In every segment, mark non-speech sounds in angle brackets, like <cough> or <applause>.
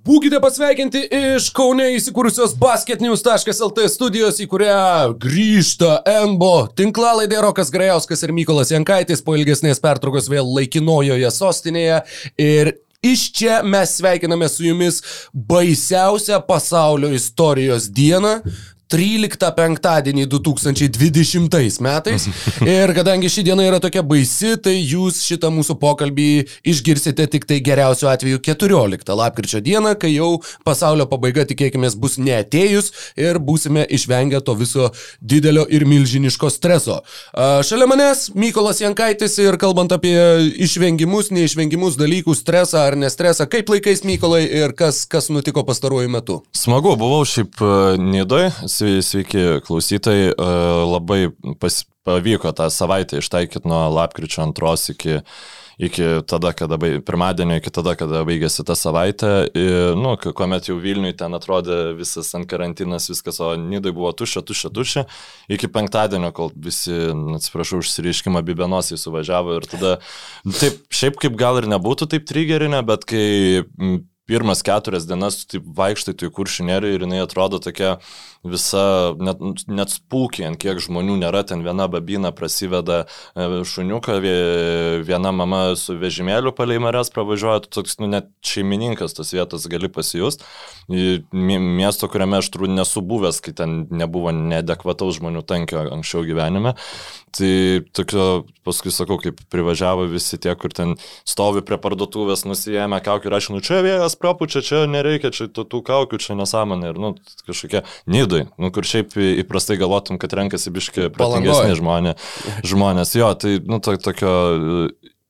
Būkite pasveikinti iš Kaune įsikūrusios basketnews.lt studijos, į kurią grįžta NBO tinklalaidė Rokas Grajauskas ir Mykolas Jankaitis po ilgesnės pertraukos vėl laikinojoje sostinėje. Ir iš čia mes sveikiname su jumis baisiausią pasaulio istorijos dieną. 13 penktadienį 2020 metais. <laughs> Ir kadangi ši diena yra tokia baisi, tai jūs šitą mūsų pokalbį išgirsite tik tai geriausiu atveju 14 lapkričio dieną, kai jau pasaulio pabaiga tikėkime bus neatėjus ir būsime išvengę to viso didelio ir milžiniško streso. Šalia manęs Mykolas Jankaitis ir kalbant apie išvengimus, neišvengimus dalykus, stresą ar nestresą, kaip laikais Mykolai ir kas, kas nutiko pastaruoju metu? Smagu, buvau šiaip Nidoj, sveiki klausytojai, e, labai pas, pavyko tą savaitę ištaikyti nuo lapkričio antros iki, iki tada, kada, pirmadienio, iki tada, kada baigėsi ta savaitė. Ir, nu, kuomet jau Vilniui ten atrodė visas ant karantinas, viskas, o Nidai buvo tuščia, tuščia, tuščia, iki penktadienio, kol visi, atsiprašau, užsiriškimą bibenosiai suvažiavo ir tada, taip, šiaip kaip gal ir nebūtų taip trigerinę, bet kai pirmas keturias dienas tu taip vaikštai tu į kuršinėlį ir jinai atrodo tokia visa, net, net spūkiai, ant kiek žmonių nėra, ten viena babina prasideda e, šuniuką, viena mama su vežimėliu palei marės pravažiuoja, tu toks, nu, net šeimininkas tos vietos gali pasijust. Miesto, kuriame aš turbūt nesu buvęs, kai ten nebuvo neadekvataus žmonių tankio anksčiau gyvenime. Tai tokio, paskui sakau, kaip privažiavo visi tie, kur ten stovi prie parduotuvės, nusijėmė kaukių ir aš, nu čia vėjas prapučia, čia nereikia, čia tų, tų kaukių, čia nesąmonė. Ir, nu, kažkokia, nidai, nu, kur šiaip įprastai galvotum, kad renkasi biški protingesni žmonės. žmonės. Jo, tai, nu, to, tokio,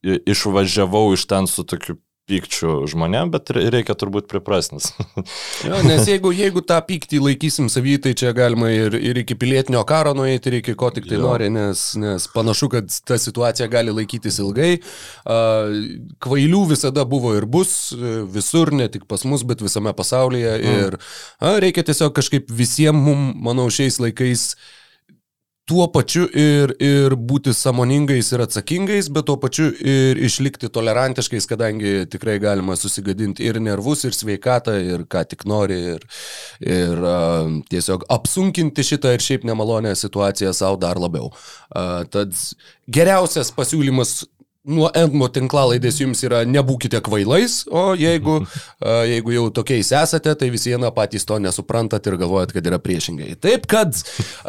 išvažiavau iš ten su tokiu pykčių žmonėm, bet reikia turbūt priprasnis. <laughs> jo, nes jeigu, jeigu tą pyktį laikysim savy, tai čia galima ir, ir iki pilietinio karo nueiti, ir iki ko tik tai jo. nori, nes, nes panašu, kad ta situacija gali laikytis ilgai. Kvailių visada buvo ir bus, visur, ne tik pas mus, bet visame pasaulyje. Mm. Ir a, reikia tiesiog kažkaip visiems manau, šiais laikais uh, tuo pačiu ir, ir būti samoningais ir atsakingais, bet tuo pačiu ir išlikti tolerantiškais, kadangi tikrai galima susigadinti ir nervus, ir sveikatą, ir ką tik nori, ir, ir uh, tiesiog apsunkinti šitą ir šiaip nemalonę situaciją savo dar labiau. Uh, tad geriausias pasiūlymas nuo Endmo tinklalaidės jums yra nebūkite kvailais, o jeigu, <laughs> jeigu jau tokiais esate, tai vis viena patys to nesuprantat ir galvojat, kad yra priešingai. Taip kad... <laughs>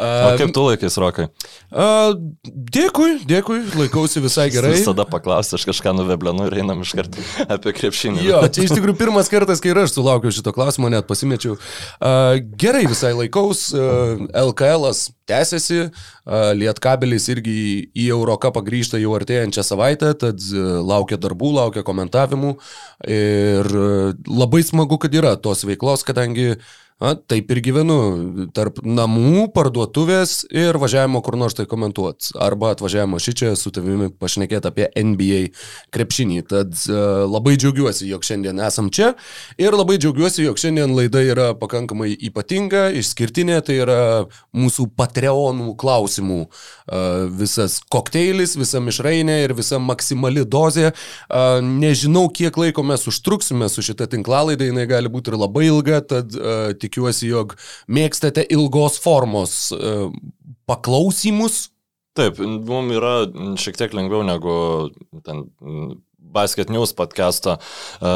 O kaip tu laikais, Rokai? Dėkui, dėkui, laikausi visai <laughs> gerai. Visada paklausti, aš kažką nuveblenu ir einam iš karto apie krepšinį. Jo, čia iš tikrųjų pirmas kartas, kai aš sulaukiau šito klausimo, net pasimečiau. Gerai visai laikaus, LKL tęsiasi, Lietkabelis irgi į Eurocapą grįžta jau artėjančią savaitę, tad e, laukia darbų, laukia komentavimų. Ir e, labai smagu, kad yra tos veiklos, kadangi A, taip ir gyvenu tarp namų, parduotuvės ir važiavimo kur nors tai komentuot. Arba atvažiavimo šičia su tavimi pašnekėti apie NBA krepšinį. Tad uh, labai džiaugiuosi, jog šiandien esam čia ir labai džiaugiuosi, jog šiandien laida yra pakankamai ypatinga, išskirtinė, tai yra mūsų Patreonų klausimų uh, visas kokteilis, visa mišrainė ir visa maksimali dozė. Uh, nežinau, kiek laiko mes užtruksime su šita tinklalaida, jinai gali būti ir labai ilga, tad tik tikiuosi, jog mėgstate ilgos formos e, paklausimus. Taip, mums yra šiek tiek lengviau negu ten Basket News podcast'o uh,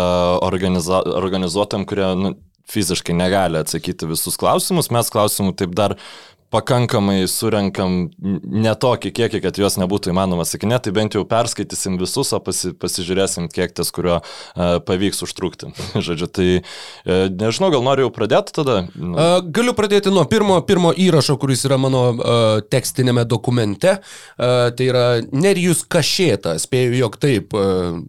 organiza organizuotam, kurie nu, fiziškai negali atsakyti visus klausimus. Mes klausimų taip dar pakankamai surenkam ne tokį kiekį, kad juos nebūtų įmanoma sakinėti, tai bent jau perskaitysim visus, o pasi, pasižiūrėsim, kiek ties, kurio uh, pavyks užtrukti. <laughs> Žodžiu, tai uh, nežinau, gal noriu jau pradėti tada? Uh, galiu pradėti nuo pirmo, pirmo įrašo, kuris yra mano uh, tekstinėme dokumente. Uh, tai yra Nerijus Kašėta, spėju, jog taip. Uh,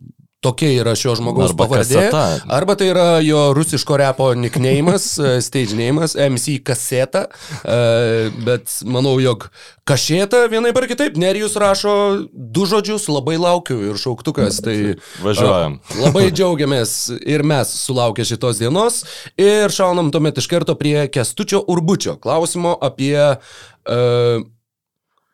Tokia yra šio žmogaus arba pavardė. Kaseta. Arba tai yra jo rusiško repo nickname'as, <laughs> e, stage name'as, MC kaseta. E, bet manau, jog kašėta vienai par kitaip. Nerijus rašo du žodžius, labai laukiu ir šauktukas. Tai važiuojam. <laughs> Labai džiaugiamės ir mes sulaukę šitos dienos. Ir šaunam tuomet iš karto prie Kestučio Urbučio klausimo apie uh,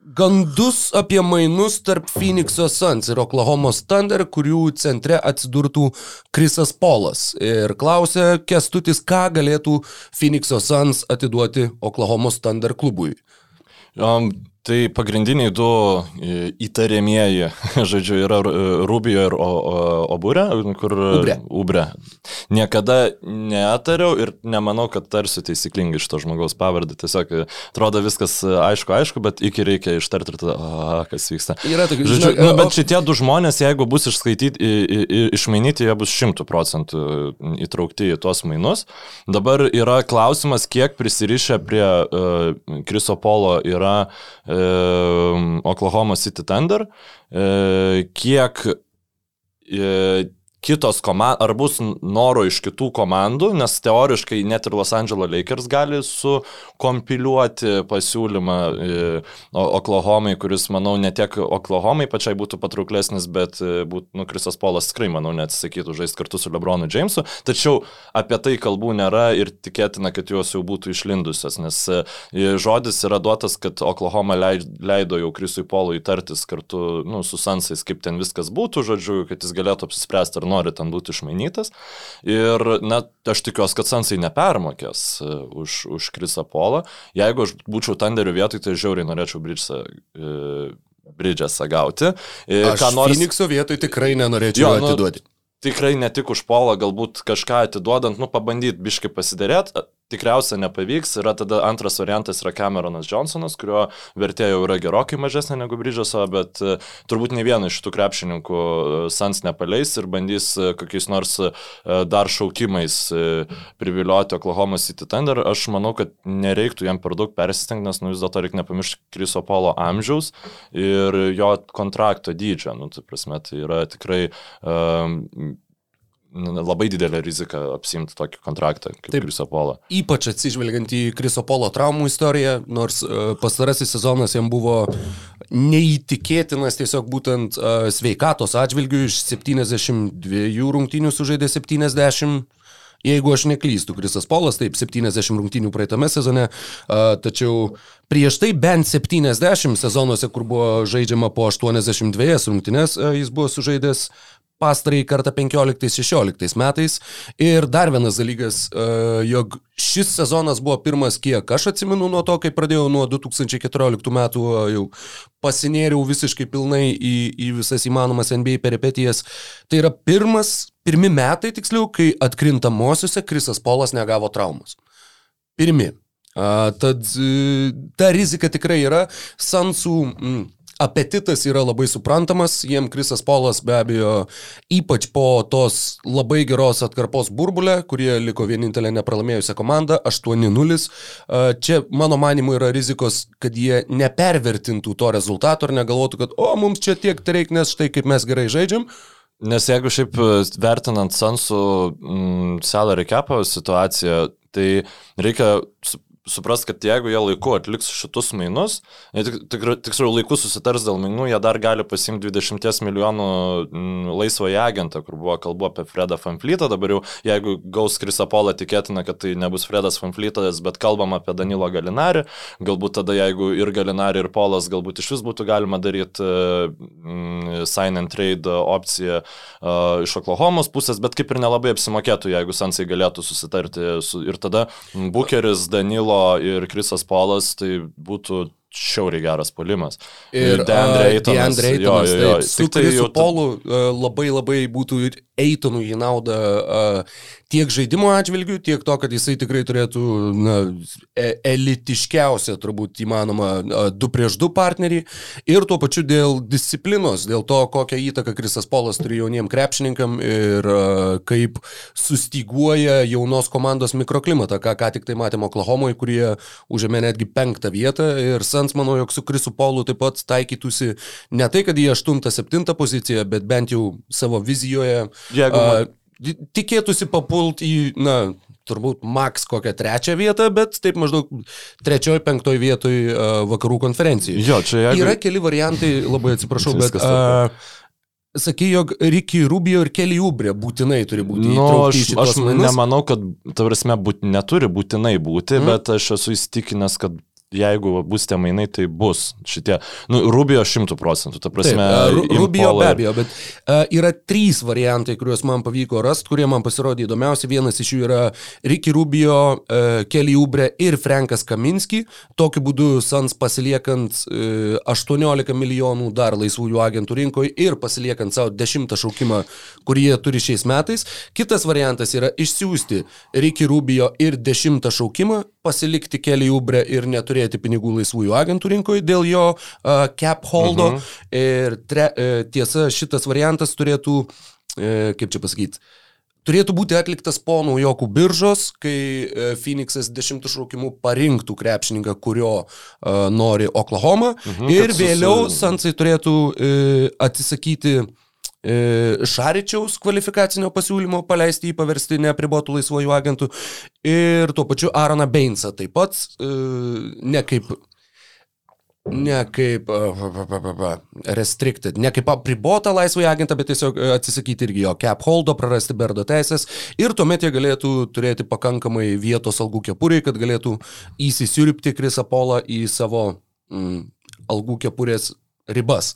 gandus apie mainus tarp Phoenix'o Suns ir Oklahomos Thunder, kurių centre atsidurtų Krisas Polas. Ir klausė Kestutis, ką galėtų Phoenix'o Suns atiduoti Oklahomos Thunder klubui. Um, Tai pagrindiniai du e, įtariamieji, <laughs> žodžiu, yra e, Rubijo ir Oburė, kur... Ubre. Ubre. Niekada neatariau ir nemanau, kad tarsiu taisyklingai iš to žmogaus pavardę. Tiesiog e, atrodo viskas aišku, aišku, bet iki reikia ištarti ir tada, a, kas vyksta. Yra tokių, žodžiu, žinok, nu, bet šitie du žmonės, jeigu bus išskaityti, išmainyti, jie bus šimtų procentų įtraukti į tuos mainus. Dabar yra klausimas, kiek prisirišę prie uh, Kriso Polo yra uh, Oklahoma City Thunder, kiek kitos komandos, ar bus noro iš kitų komandų, nes teoriškai net ir Los Angeles Lakers gali sukompiliuoti pasiūlymą e, Oklahomai, kuris, manau, ne tiek Oklahomai pačiai būtų patrauklesnis, bet e, būtų, nu, Krisas Polas tikrai, manau, neatsisakytų žaisti kartu su Lebronu Jamesu, tačiau apie tai kalbų nėra ir tikėtina, kad jos jau būtų išlindusios, nes e, žodis yra duotas, kad Oklahoma leido jau Krisui Polui tartis kartu nu, su Sansais, kaip ten viskas būtų, žodžiu, kad jis galėtų apsispręsti, ar nori ten būti išmainytas. Ir, na, aš tikiuosi, kad Sansai nepermokės e, už, už Krisą Polą. Jeigu aš būčiau Tanderių vietoj, tai žiauriai norėčiau Bridgesą. E, Bridgesą gauti. E, aš ką nors... Phoenixo vietoj tikrai nenorėčiau jo, nu, atiduoti. Tikrai ne tik už polą, galbūt kažką atiduodant, nu, pabandyti biškai pasidarėti tikriausia nepavyks. Yra tada antras variantas yra Cameronas Johnsonas, kurio vertė jau yra gerokai mažesnė negu Bridžaso, bet uh, turbūt ne vieną iš šitų krepšininkų uh, Sans nepaleis ir bandys uh, kokiais nors dar šaukimais privilioti Oklahoma City Thunder. Aš manau, kad nereiktų jam per daug persistengti, nes nu, vis dėlto reikia nepamiršti Kriso Polo amžiaus ir jo kontrakto dydžio. Nu, tai prasme, tai yra tikrai um, labai didelė rizika apsimti tokį kontraktą kaip Taip, Kriso Polo. Ypač atsižvelgiant į Kriso Polo traumų istoriją, nors uh, pastarasis sezonas jam buvo neįtikėtinas tiesiog būtent uh, sveikatos atžvilgių iš 72 rungtynių sužaidė 70. Jeigu aš neklystu, Krisas Polas, taip, 70 rungtynių praeitame sezone, uh, tačiau prieš tai bent 70 sezonuose, kur buvo žaidžiama po 82 rungtynės, jis buvo sužaidęs pastarąjį kartą 15-16 metais. Ir dar vienas dalykas, e, jog šis sezonas buvo pirmas, kiek aš atsimenu nuo to, kai pradėjau nuo 2014 metų, jau pasinėriau visiškai pilnai į, į visas įmanomas NBA peripetijas. Tai yra pirmas, pirmi metai tiksliau, kai atkrintamosiuose Krisas Polas negavo traumus. Pirmi. A, tad e, ta rizika tikrai yra. Sansų... Mm, apetitas yra labai suprantamas, jiem Krisas Polas be abejo, ypač po tos labai geros atkarpos burbulę, kurie liko vienintelė nepralaimėjusią komandą, 8-0. Čia mano manimu yra rizikos, kad jie nepervertintų to rezultato ir negalvotų, kad o, mums čia tiek reikia, nes štai kaip mes gerai žaidžiam. Nes jeigu šiaip e, vertinant Sansų mm, salary capo situaciją, tai reikia suprast, kad jeigu jie laiku atliks šitus mainus, tik, tik, tiksliau laiku susitars dėl mainų, jie dar gali pasimti 20 milijonų mm, laisvąjį agentą, kur buvo kalbu apie Fredą Fanflytą, dabar jau jeigu gaus Krisapolą, tikėtina, kad tai nebus Fredas Fanflytas, bet kalbam apie Danilo Galinarį, galbūt tada jeigu ir Galinarį, ir Polas, galbūt iš vis būtų galima daryti mm, sign and trade opciją uh, iš Oklahomos pusės, bet kaip ir nelabai apsimokėtų, jeigu Sansai galėtų susitarti su, ir tada Bucheris, Danilo Polo ir Krisas Polas, tai būtų šiauriai geras polimas. Ir Deandre Eitonas. Uh, jo, jo, jo. Taip, su Krisu Polu uh, labai labai būtų ir Eitonų į naudą tiek žaidimo atžvilgių, tiek to, kad jisai tikrai turėtų na, e elitiškiausią, turbūt įmanoma, 2 prieš 2 partnerį ir tuo pačiu dėl disciplinos, dėl to, kokią įtaką Krisas Polas turi jauniem krepšininkam ir kaip sustyguoja jaunos komandos mikroklimatą, ką ką tik tai matėme Oklahomoje, kurie užėmė netgi penktą vietą ir Sans, manau, jog su Krisu Polu taip pat taikytųsi ne tai, kad į 8-7 poziciją, bet bent jau savo vizijoje. Jeigu... Uh, tikėtųsi papult į, na, turbūt maks kokią trečią vietą, bet taip maždaug trečioji, penktoji vietoj uh, vakarų konferencijai. Jo, čia jeigu... Yra keli variantai, labai atsiprašau, bet... Uh, Sakai, jog Ricky Rubio ir Kelly Ubrė būtinai turi būti. Nu, aš aš mainus. nemanau, kad, ta prasme, būt, neturi būtinai būti, mm. bet aš esu įstikinęs, kad jeigu bus tie mainai, tai bus šitie. Nu, Rubio šimtų procentų, ta prasme. Taip, uh, Rubio be abejo, bet uh, yra trys variantai, kuriuos man pavyko rasti, kurie man pasirodė įdomiausi. Vienas iš jų yra Ricky Rubio, uh, Kelly Ubre ir Frankas Kaminski. Tokiu būdu Sans pasiliekant uh, 18 milijonų dar laisvųjų agentų rinkoje ir pasiliekant savo dešimtą šaukimą, kurį jie turi šiais metais. Kitas variantas yra išsiųsti Ricky Rubio ir dešimtą šaukimą, pasilikti Kelly Ubre ir neturėti pinigų laisvųjų agentų rinkoje dėl jo uh, cap holdo. Mhm. Ir tre, uh, tiesa, šitas variantas turėtų, uh, kaip čia pasakyti, turėtų būti atliktas po naujokų biržos, kai Phoenixas dešimtų šaukimų parinktų krepšininką, kurio uh, nori Oklahoma. Mhm, ir vėliau su... Sansai turėtų uh, atsisakyti uh, Šaričiaus kvalifikacinio pasiūlymo paleisti jį paversti neapribotų laisvojų agentų ir tuo pačiu Aaroną Bainsą taip pat, ne kaip ne kaip uh, restricted, ne kaip apribota laisvai agentą, bet tiesiog atsisakyti irgi jo cap holdo, prarasti berdo teisės ir tuomet jie galėtų turėti pakankamai vietos algų kepuriai, kad galėtų įsisiurbti Krisą Polą į savo mm, algų kepurės ribas.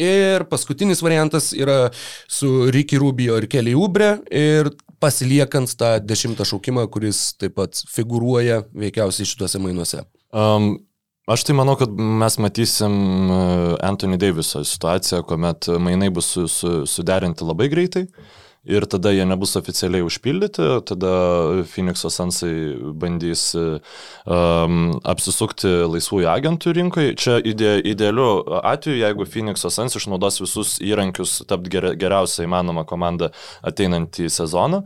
Ir paskutinis variantas yra su Ricky Rubio ir Kelly Ubre ir pasiliekant tą dešimtą šaukimą, kuris taip pat figuruoja veikiausiai šituose mainuose. Um, Aš tai manau, kad mes matysim uh, Anthony Daviso situaciją, kuomet mainai bus su, su, suderinti labai greitai. Uh, ir tada jie nebus oficialiai užpildyti, tada Phoenix'o Sansai bandys um, apsisukti laisvųjų agentų rinkoje. Čia ide, idealiu atveju, jeigu Phoenix'o Sans išnaudos visus įrankius tapti ger, geriausia įmanoma komanda ateinantį sezoną.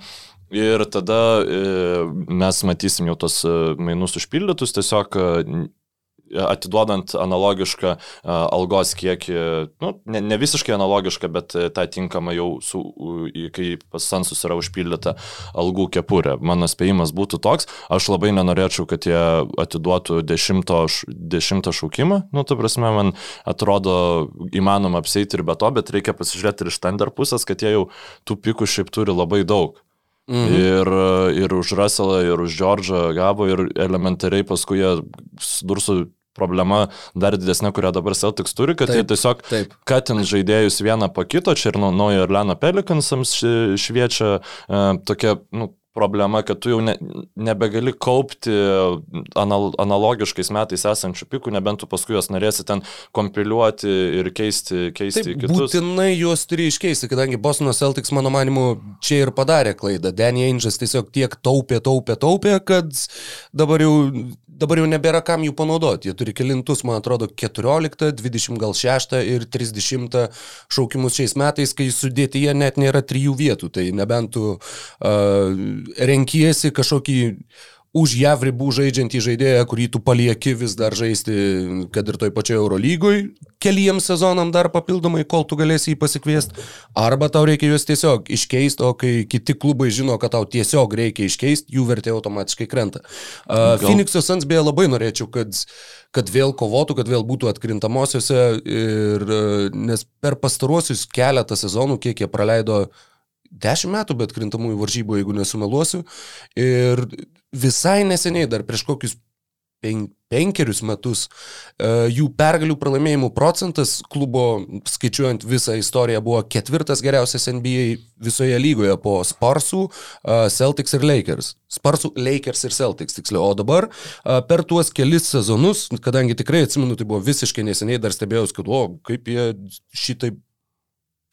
Ir tada e, mes matysim jau tos e, mainus užpildytus, tiesiog atiduodant analogišką uh, algos kiekį, nu, ne, ne visiškai analogišką, bet tą tinkamą jau, su, kai pas sensus yra užpildyta algų kepurė. Mano spėjimas būtų toks, aš labai nenorėčiau, kad jie atiduotų dešimto, dešimtą šaukimą, nu, ta prasme, man atrodo įmanoma apseiti ir be to, bet reikia pasižiūrėti ir iš ten dar pusės, kad jie jau tų pikų šiaip turi labai daug. Mhm. Ir, ir už Russellą, ir už Džordžą gavo, ir elementariai paskui jie sudursu problema dar didesnė, kurią dabar Celtics turi, kad taip, jie tiesiog taip. katins žaidėjus vieną po kito, čia ir nuo naujo Orleano Pelicansams šviečia e, tokia, nu, problema, kad tu jau ne, nebegali kaupti anal, analogiškais metais esančių pikų, nebent tu paskui juos norėsi ten kompiliuoti ir keisti, keisti Taip, kitus. Būtinai juos turi iškeisti, kadangi Bostono Celtics, mano manimu, čia ir padarė klaidą. Danny Ainge'as tiesiog tiek taupė, taupė, taupė, kad dabar jau dabar jau nebėra kam jų panaudoti. Jie turi kilintus, man atrodo, 14, 20 gal 6 ir 30 šaukimus šiais metais, kai sudėtyje net nėra trijų vietų. Tai nebent tu uh, renkiesi kažkokį už JAV ribų žaidžiantį žaidėją, kurį tu palieki vis dar žaisti, kad ir toj pačioj Eurolygoj, keliems sezonam dar papildomai, kol tu galėsi jį pasikviesti, arba tau reikia juos tiesiog iškeisti, o kai kiti klubai žino, kad tau tiesiog reikia iškeisti, jų vertė automatiškai krenta. Uh, Phoenix'o Suns beje labai norėčiau, kad kad vėl kovotų, kad vėl būtų atkrintamosiose, ir, nes per pastaruosius keletą sezonų, kiek jie praleido uh, 10 metų, bet krintamųjų varžybų, jeigu nesumeluosiu. Ir visai neseniai, dar prieš kokius pen, penkerius metus, uh, jų pergalių pralaimėjimų procentas klubo, skaičiuojant visą istoriją, buvo ketvirtas geriausias NBA visoje lygoje po Sparsų, uh, Celtics ir Lakers. Sparsų, Lakers ir Celtics, tiksliau. O dabar uh, per tuos kelis sezonus, kadangi tikrai atsimenu, tai buvo visiškai neseniai, dar stebėjau, kad, o, kaip jie šitaip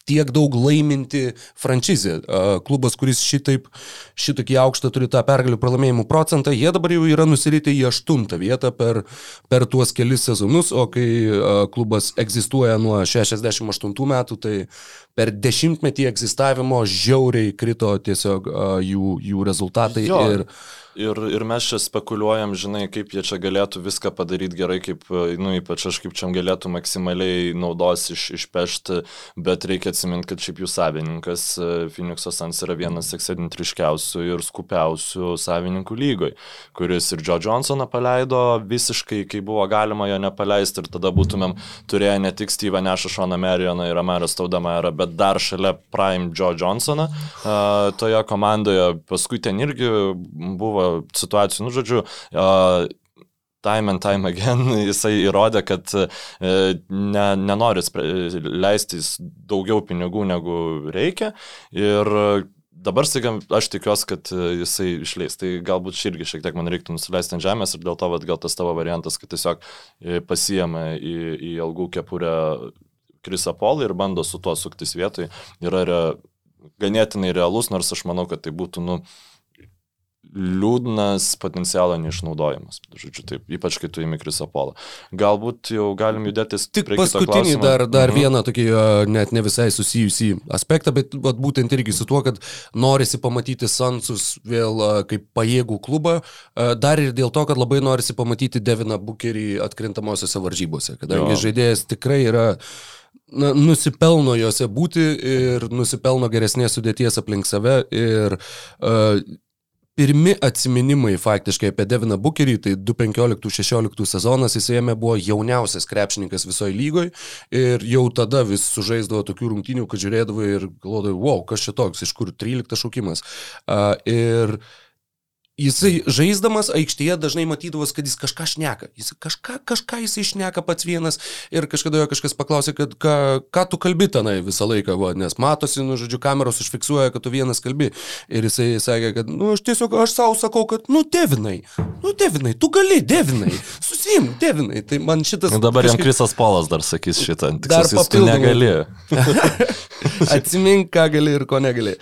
tiek daug laiminti franšizė. Klubas, kuris šitaip, šitokį aukštą turi tą pergalių pralaimėjimų procentą, jie dabar jau yra nusiritę į aštuntą vietą per, per tuos kelis sezonus, o kai klubas egzistuoja nuo 68 metų, tai per dešimtmetį egzistavimo žiauriai krito tiesiog jų, jų rezultatai. Jo. Ir, Ir, ir mes čia spekuliuojam, žinai, kaip jie čia galėtų viską padaryti gerai, kaip, nu, ypač aš kaip čia galėtų maksimaliai naudos iš, išpešti, bet reikia atsiminti, kad šiaip jų savininkas Phoenix'o Sans yra vienas ekscentriškiausių ir skupiausių savininkų lygoj, kuris ir Joe Johnsoną paleido visiškai, kai buvo galima jo nepaleisti ir tada būtumėm turėję ne tik Steve'ą Nešą, Šoną Merioną ir Amarą Staudamarą, bet dar šalia Prime Joe Johnsoną uh, toje komandoje. Paskui ten irgi buvo situacijų, nu, žodžiu, time and time again <laughs> jisai įrodė, kad e, ne, nenori leistis daugiau pinigų negu reikia ir dabar staiga aš tikiuosi, kad jisai išleis. Tai galbūt irgi šiek tiek man reiktų nusileisti ant žemės ir dėl to vat, gal tas tavo variantas, kad tiesiog pasijama į, į algų kepurę Krisa Polą ir bando su tuo suktis vietoj, yra re, ganėtinai realus, nors aš manau, kad tai būtų, nu, liūdnas potencialo neišnaudojimas. Žodžiu, taip, ypač kai tu įimi Krisapolą. Galbūt jau galim judėti tik paskutinį dar, dar mhm. vieną tokį net ne visai susijusį aspektą, bet vat, būtent irgi su tuo, kad norisi pamatyti Sansus vėl kaip pajėgų klubą, dar ir dėl to, kad labai norisi pamatyti Deviną Bukerį atkrintamosiose varžybose, kadangi jo. žaidėjas tikrai yra na, nusipelno juose būti ir nusipelno geresnės sudėties aplink save ir uh, pirmi atsiminimai faktiškai apie Deviną Bukerį, tai 2015-2016 sezonas jis jame buvo jauniausias krepšininkas visoje lygoje ir jau tada vis sužaisdavo tokių rungtynių, kad žiūrėdavo ir galvodavo, wow, kas čia toks, iš kur 13 šaukimas. Uh, ir uh, Jisai žaisdamas aikštėje dažnai matydavos, kad jis kažką šneka. Jis kažką, kažką jisai šneka pats vienas ir kažkada jo kažkas paklausė, kad ką, ką tu kalbi tenai visą laiką, va, nes matosi, nu, žodžiu, kameros užfiksuoja, kad tu vienas kalbi. Ir jisai sakė, kad, nu, aš tiesiog, aš savo sakau, kad, nu, devinai, nu, devinai, tu gali, devinai, susim, devinai. Tai man šitas... Nu, dabar kažkaip... jam Krisas Polas dar sakys šitą, tik dar tu negali. <laughs> Atsimink, ką gali ir ko negali.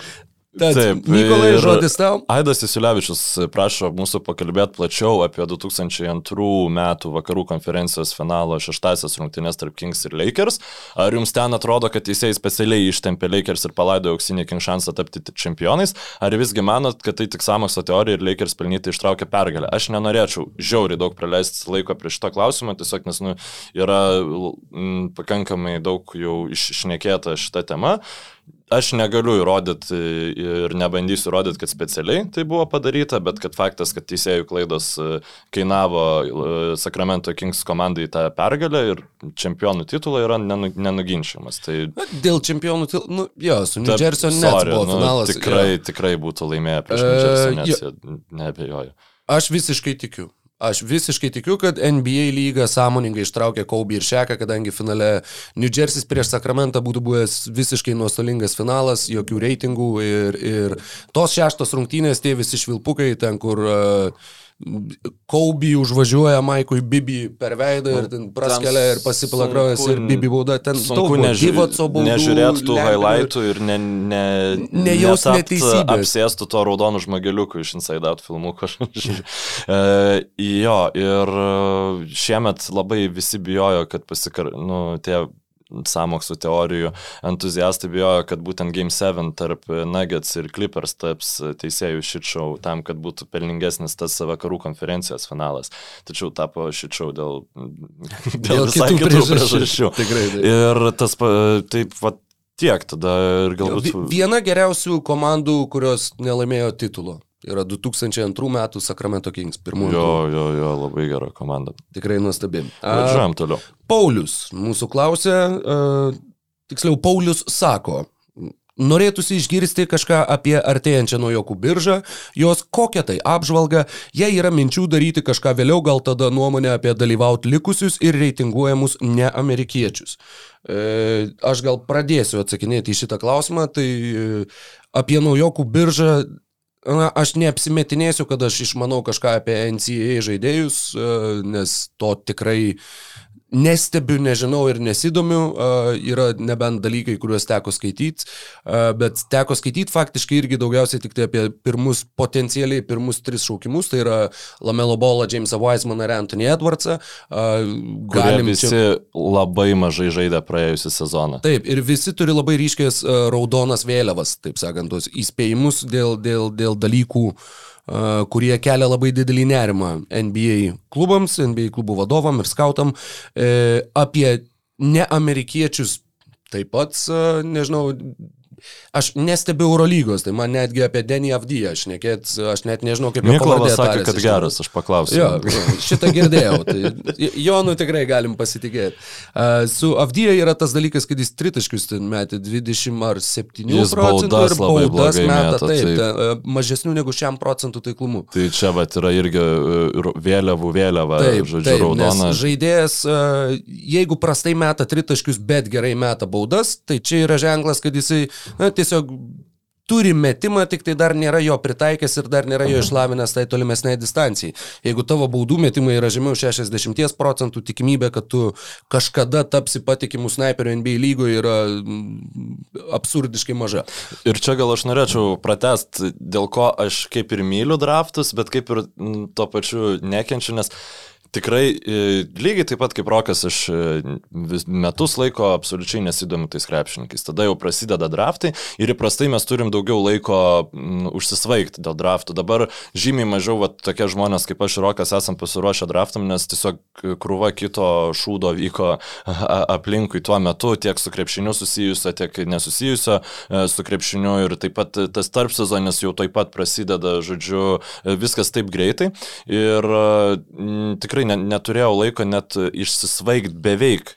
Tad, Taip, Nikolai, žodis tau. Aidas Isulevičius prašo mūsų pakalbėti plačiau apie 2002 metų vakarų konferencijos finalo šeštasias rungtynės tarp Kings ir Lakers. Ar jums ten atrodo, kad teisėjai specialiai ištempė Lakers ir palaidojo auksinį King šansą tapti čempionais? Ar visgi manot, kad tai tik samokslo teorija ir Lakers pelnyti ištraukė pergalę? Aš nenorėčiau žiauriai daug praleisti laiko prie šito klausimo, tiesiog nes nu, yra m, pakankamai daug jau išnekėta šita tema. Aš negaliu įrodyti ir nebandysiu įrodyti, kad specialiai tai buvo padaryta, bet kad faktas, kad teisėjų klaidos e, kainavo e, Sacramento Kings komandai tą pergalę ir čempionų titulą yra nenuginčiamas. Tai... Dėl čempionų titulų, nu, jo, su New Jersey net buvo nu, finalas. Tikrai, jo. tikrai būtų laimėję prieš New Jersey, nes nebejoju. Aš visiškai tikiu. Aš visiškai tikiu, kad NBA lyga sąmoningai ištraukė Kobe ir Šeką, kadangi finale New Jersey prieš Sakramentą būtų buvęs visiškai nuostolingas finalas, jokių reitingų ir, ir tos šeštos rungtynės, tie visi švilpukai ten, kur uh, Kaubį užvažiuoja Maikui Bibi per veidą ir ten praskelia ir pasipila kraujas ir Bibi bauda ten sunku nežiūrėti nežiūrėt tų highlightų ir ne, ne, nejaus neteisybės. Apsėstų to raudonų žmogeliukų iš Inside Out filmukų. <laughs> e, jo, ir šiemet labai visi bijojo, kad pasikar, nu, tie samoksų teorijų entuziastai bijojo, kad būtent Game 7 tarp Nuggets ir Clippers taps teisėjų šitšau tam, kad būtų pelningesnis tas vakarų konferencijos finalas. Tačiau tapo šitšau dėl, <laughs> dėl, dėl visai kitų, kitų priežasčių. Tikrai. Tai. Ir tas taip, va, tiek tada ir galbūt. Viena geriausių komandų, kurios nelaimėjo titulo yra 2002 metų Sacramento Kings pirmųjų. Jo, jo, jo, labai gera komanda. Tikrai nuostabi. Važiuojam toliau. Paulius mūsų klausė, tiksliau, Paulius sako, Norėtųsi išgirsti kažką apie artėjančią naujokų biržą, jos kokią tai apžvalgą, jei yra minčių daryti kažką vėliau, gal tada nuomonę apie dalyvauti likusius ir reitinguojamus neamerikiečius. E, aš gal pradėsiu atsakinėti į šitą klausimą, tai e, apie naujokų biržą Na, aš neapsimetinėsiu, kad aš išmanau kažką apie NCAA žaidėjus, e, nes to tikrai nestebiu, nežinau ir nesidomiu, yra nebent dalykai, kuriuos teko skaityti, bet teko skaityti faktiškai irgi daugiausiai tik tai apie pirmus, potencialiai pirmus tris šaukimus, tai yra Lamelo Bola, Jamesą Weismaną ir Anthony Edwardsą. Galim visi čia... labai mažai žaidė praėjusią sezoną. Taip, ir visi turi labai ryškės raudonas vėliavas, taip sakant, tos įspėjimus dėl, dėl, dėl dalykų, kurie kelia labai didelį nerimą NBA klubams, NBA klubų vadovam ir skautam e, apie neamerikiečius taip pat, nežinau, aš nestebiu Eurolygos, tai man netgi apie Denį Avdyją, aš, nekėt, aš net nežinau, kaip Miklovas sakė, kad geras, aš paklausiu. Jo, šitą girdėjau, tai Jonu tikrai galim pasitikėti. Uh, su Avdyja yra tas dalykas, kad jis tritaškius ten metė 20 ar 7 Jis procentų ir baudas meta, taip, taip. ta, uh, mažesnių negu šiam procentų taiklumu. Tai čia va yra irgi e, vėliavų vėliava, Taip, žodžiu, taip, raudona. žaidėjas, uh, jeigu prastai meta tritaškius, bet gerai meta baudas, tai čia yra ženklas, kad jisai na, tiesiog turi metimą, tik tai dar nėra jo pritaikęs ir dar nėra jo išlavinęs tai tolimesnei distancijai. Jeigu tavo baudų metimai yra žemiau 60 procentų, tikimybė, kad tu kažkada tapsi patikimų snaiperių NBA lygoje yra mm, absurdiškai maža. Ir čia gal aš norėčiau pratest, dėl ko aš kaip ir myliu draftus, bet kaip ir mm, tuo pačiu nekenčiu, nes Tikrai, e, lygiai taip pat kaip Rokas, aš e, metus laiko absoliučiai nesidomiu tais krepšininkais. Tada jau prasideda draftai ir įprastai mes turim daugiau laiko mm, užsisvaigti dėl draftų. Dabar žymiai mažiau va, tokie žmonės kaip aš ir Rokas esam pasiruošę draftam, nes tiesiog krūva kito šūdo vyko aplinkui tuo metu, tiek su krepšiniu susijusio, tiek nesusijusio e, su krepšiniu ir taip pat tas tarp sezonis jau taip pat prasideda, žodžiu, viskas taip greitai. Ir mm, tikrai ne, neturėjau laiko net išsisvaigti beveik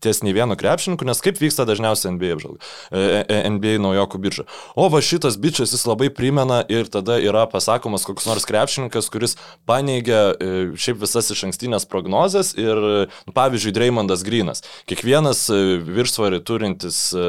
ties nei vienu krepšininku, nes kaip vyksta dažniausiai NBA apžvalga, e, e, NBA naujokų birža. O va šitas bičias jis labai primena ir tada yra pasakomas koks nors krepšininkas, kuris paneigia e, šiaip visas iš ankstinės prognozes ir, nu, pavyzdžiui, Dreymondas Grinas. Kiekvienas e, viršsvarį turintis e,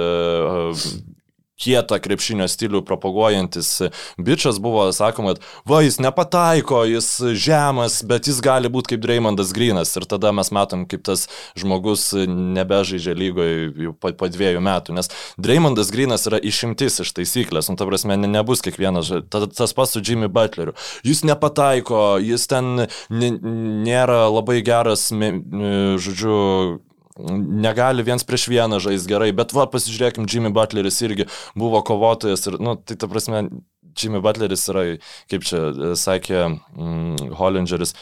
kietą krepšinio stilių propaguojantis bičias buvo sakoma, kad va, jis nepataiko, jis žemas, bet jis gali būti kaip Dreymondas Grinas. Ir tada mes matom, kaip tas žmogus nebežaidžia lygoje po, po dviejų metų. Nes Dreymondas Grinas yra išimtis iš taisyklės. Nu, ta prasme, ne, nebus kiekvienas. ta- Tas pats su Jimmy Butleriu. Jis nepataiko, jis ten nėra labai geras, žodžiu, negali viens prieš vieną žaisti gerai, bet va, pasižiūrėkim, Jimmy Butleris irgi buvo kovotojas ir, nu, tai ta prasme, Jimmy Butleris yra, kaip čia e, sakė mm, Hollingeris,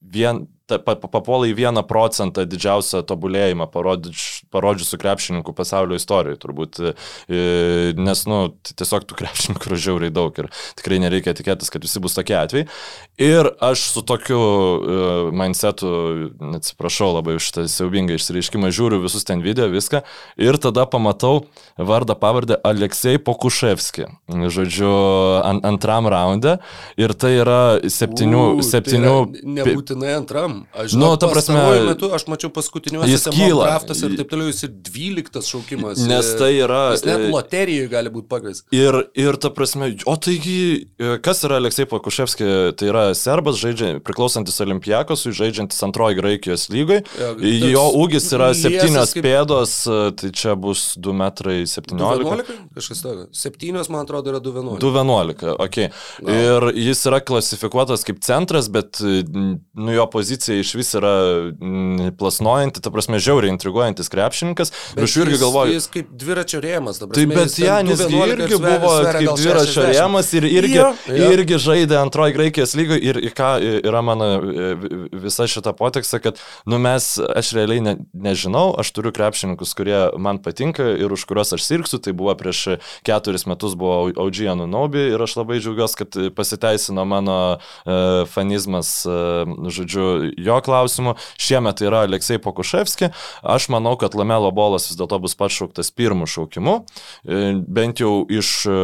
vien, papuola į vieną procentą didžiausią tobulėjimą parodžius, parodžiusių krepšininkų pasaulio istorijoje, turbūt, e, nes, nu, tiesiog tų krepšininkų yra žiauriai daug ir tikrai nereikia tikėtis, kad visi bus tokie atvejai. Ir aš su tokiu uh, mindsetu, atsiprašau labai už šitą siaubingą išsireiškimą, žiūriu visus ten video, viską ir tada pamatau vardą pavardę Aleksej Pokuševski, žodžiu, an, antram raunde ir tai yra septynių, U, septynių tai yra nebūtinai antram. Aš Nu, žinau, ta prasme, metu aš mačiau jis paskutiniuose kyla. draftas ir taip toliau, jis ir 12 šaukimas. Nes tai yra, Jis net e, loterijoje gali būti pakvies. Ir, ir ta prasme, o taigi, e, kas yra Aleksej Pakuševski, tai yra serbas, žaidžia, priklausantis Olimpijakosui, žaidžiantis antroji Graikijos lygai. Jo, Jo ūgis yra 7 kaip- pėdos, e, tai čia bus 2 metrai 17. 11? Kažkas tokio. 7, man atrodo, yra 211. 211, ok. Ir jis yra klasifikuotas kaip centras, bet nu, jo pozicija iš vis yra n, plasnojanti, ta prasme, žiauriai intriguojantis krepšininkas. Ir aš irgi galvoju, Jis kaip dviračio rėmas, dabar. Taip, bet Janis gi irgi buvo kaip dviračio rėmas ir irgi, Jo, jo. irgi žaidė antroji Graikijos lygoje ir ką yra mano e, visa šita poteksta, kad, nu mes, aš realiai ne, nežinau, aš turiu krepšininkus, kurie man patinka ir už kuriuos aš sirksiu, tai buvo prieš keturis metus buvo OG Anunobi ir aš labai džiaugiuosi, kad pasiteisino mano e, fanizmas, e, žodžiu, jo klausimu. Šiemet tai yra Aleksej Pokuševski, aš manau, kad Lamelo bolas vis dėlto bus pašauktas pirmų šaukimu, E, bent jau iš e,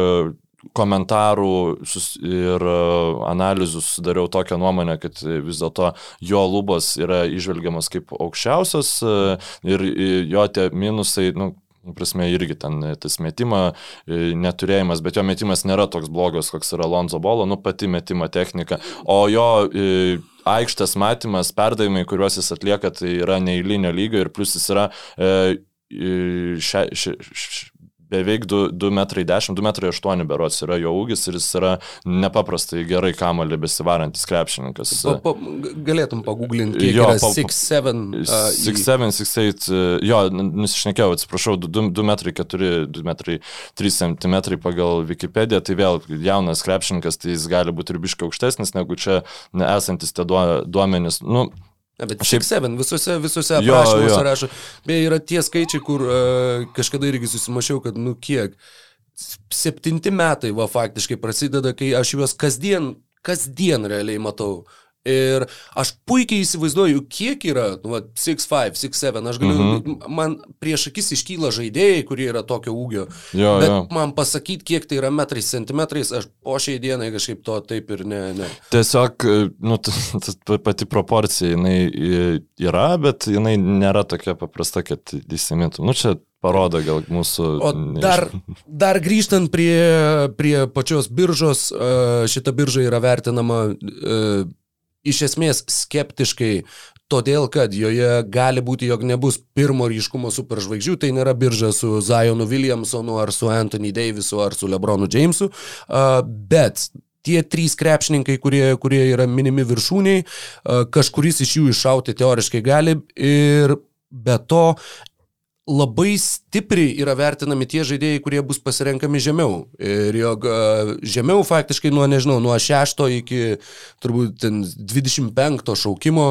komentarų ir e, analizų sudariau tokią nuomonę, kad vis dėlto jo lubos yra išvelgiamas kaip aukščiausias ir jo tie minusai, nu, prasme, irgi ten tas metimo neturėjimas, bet jo metimas nėra toks blogas, koks yra Lonzo Bolo, nu pati metimo technika, o jo aikštės matymas, perdavimai, kuriuos jis atlieka, tai yra neįlinio lygio ir plus jis yra e, e, šia, šia, šia, beveik 2 metrai 10, 2 metrai 8 berots yra jo ūgis ir jis yra nepaprastai gerai kamalį besivarantis krepšininkas. Pa, pa, galėtum paguglinti, Jo, yra pa- pa- 6-7. 6-7, 6-8, jo, nusišnekėjau, atsiprašau, 2 metrai 4, 2 metrai 3 cm pagal Wikipediją, tai vėl jaunas krepšininkas, tai jis gali būti ir biškai aukštesnis negu čia esantis tie duo- duomenys. Nu, Na, bet šiaip 7 visose, visose aprašymuose rašo. Beje, yra tie skaičiai, kur uh, kažkada irgi susimašiau, kad nu kiek. Septinti metai, va, faktiškai prasideda, kai aš juos kasdien, kasdien realiai matau. Ir aš puikiai įsivaizduoju, kiek yra, nu, 6'5, 6'7, aš galiu, mm -hmm. man prieš akis iškyla žaidėjai, kurie yra tokio ūgio. Jo, bet jo. man pasakyti, kiek tai yra metrais, centimetrais, aš po šiai dienai kažkaip to taip ir ne. ne. Tiesiog, nu, ta pati proporcija, jinai yra, bet jinai nėra tokia paprasta, kad įsimintų. Nu, čia parodo gal mūsų. O dar, dar grįžtant prie, prie pačios biržos, šita birža yra vertinama iš esmės skeptiškai, todėl kad joje gali būti, jog nebus pirmo ryškumo superžvaigždžių, tai nėra birža su Zionu Williamsonu ar su Anthony Davisu ar su Lebronu Jamesu, bet tie trys krepšininkai, kurie, kurie yra minimi viršūniai, kažkuris iš jų iššauti teoriškai gali ir be to labai stipriai yra vertinami tie žaidėjai, kurie bus pasirenkami žemiau. Ir jog žemiau faktiškai nuo, nežinau, nuo 6 iki turbūt 25 šaukimo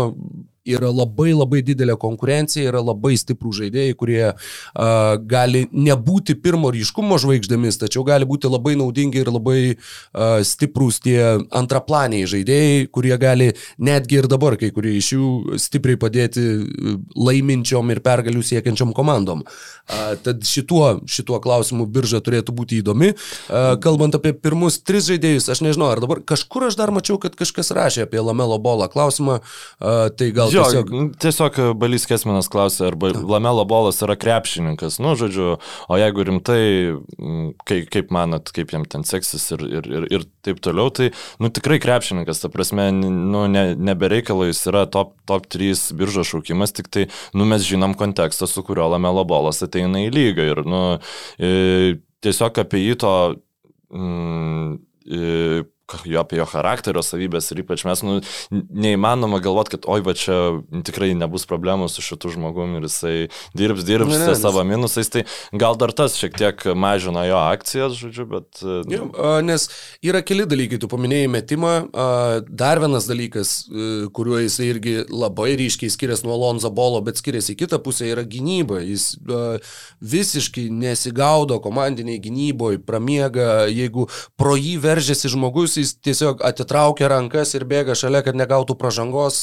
yra labai labai didelė konkurencija, yra labai stiprų žaidėjai, kurie uh, gali nebūti pirmo ryškumo žvaigždėmis, tačiau gali būti labai naudingi ir labai uh, stiprūs tie antraplaniai žaidėjai, kurie gali netgi ir dabar kai kurie iš jų stipriai padėti laiminčiom ir pergalių siekiančiom komandom. Uh, tad šituo, šituo klausimu birža turėtų būti įdomi. Uh, kalbant apie pirmus tris žaidėjus, aš nežinau, ar dabar kažkur aš dar mačiau, kad kažkas rašė apie Lamelo bolą klausimą, uh, tai gal Jo, tiesiog, tiesiog e, Balys Kesminas klausė, ar Lamelo bolas yra krepšininkas. Nu, žodžiu, o jeigu rimtai, kaip, kaip manat, kaip jam ten seksis ir, ir, ir, ir taip toliau, tai, nu, tikrai krepšininkas, ta prasme, nu, ne, nebereikalo jis yra top, top 3 biržo šaukimas, tik tai, nu, mes žinom kontekstą, su kuriuo Lamelo bolas ateina į lygą ir, nu, tiesiog apie jį to... Mm, jo, apie jo charakterio savybės ir ypač mes, nu, neįmanoma galvoti, kad oi, va čia tikrai nebus problemų su šitu žmogumi ir jisai dirbs, dirbs ne, ne, savo minusais, tai gal dar tas šiek tiek mažina jo akcijas, žodžiu, bet... Nu. Jo, nes yra keli dalykai, tu paminėjai metimą, dar vienas dalykas, kuriuo jisai irgi labai ryškiai skiriasi nuo Lonzo Bolo, bet skiriasi į kitą pusę, yra gynyba. Jis visiškai nesigaudo komandiniai gynyboje, pramiega, jeigu pro jį veržiasi žmogus, jis tiesiog atitraukia rankas ir bėga šalia, kad negautų pažangos,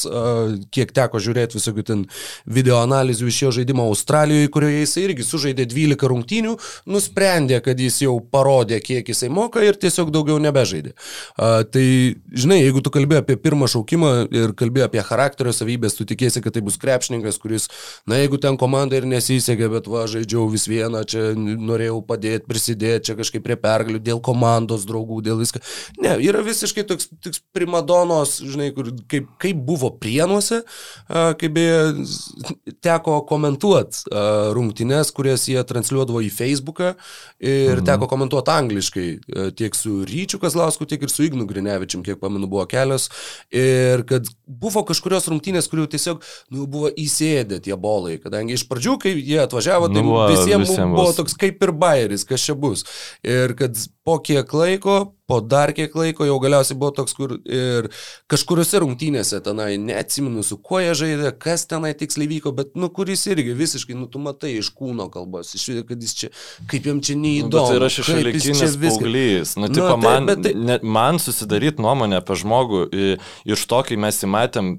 kiek teko žiūrėti visokių ten video analizių iš jo žaidimo Australijoje, kurioje jis irgi sužaidė 12 rungtynių, nusprendė, kad jis jau parodė, kiek jisai moka ir tiesiog daugiau nebežaidė. Tai, žinai, jeigu tu kalbė apie pirmą šaukimą ir kalbė apie charakterio savybės, tu tikėsi, kad tai bus krepšininkas, kuris, na, jeigu ten komanda ir nesisekė, bet va, žaidžiau vis vieną, čia norėjau padėti, prisidėti, čia kažkaip prie pergalių, dėl komandos draugų, dėl viską. Ne, yra visiškai toks, toks primadonos, žinai, kur, kaip, kaip buvo prienuose, kaip beje teko komentuoti rungtynes, kurias jie transliuodavo į Facebooką ir mhm. teko komentuoti angliškai tiek su Ryčiu Kazlausku, tiek ir su Ignu Grinevičium, kiek pamenu, buvo kelios. Ir kad buvo kažkurios rungtynės, kurių tiesiog nu, buvo įsėdę tie bolai, kadangi iš pradžių, kai jie atvažiavo, tai nu, visiems visiem buvo toks kaip ir bairis, kas čia bus. Ir kad po kiek laiko po dar kiek laiko jau galiausiai buvo toks, kur ir kažkuriuose rungtynėse tenai, neatsimenu su kuo jie žaidė, kas tenai tiksliai vyko, bet, nu, kuris irgi visiškai, nu, tu matai iš kūno kalbos, iš kad jis čia, kaip jam čia neįdomu. Nu, tai yra šešėlikinis paauglys. Nu, tipo, nu, tai, man, tai... ne, man susidaryti nuomonę apie žmogų iš to, kai mes įmatėm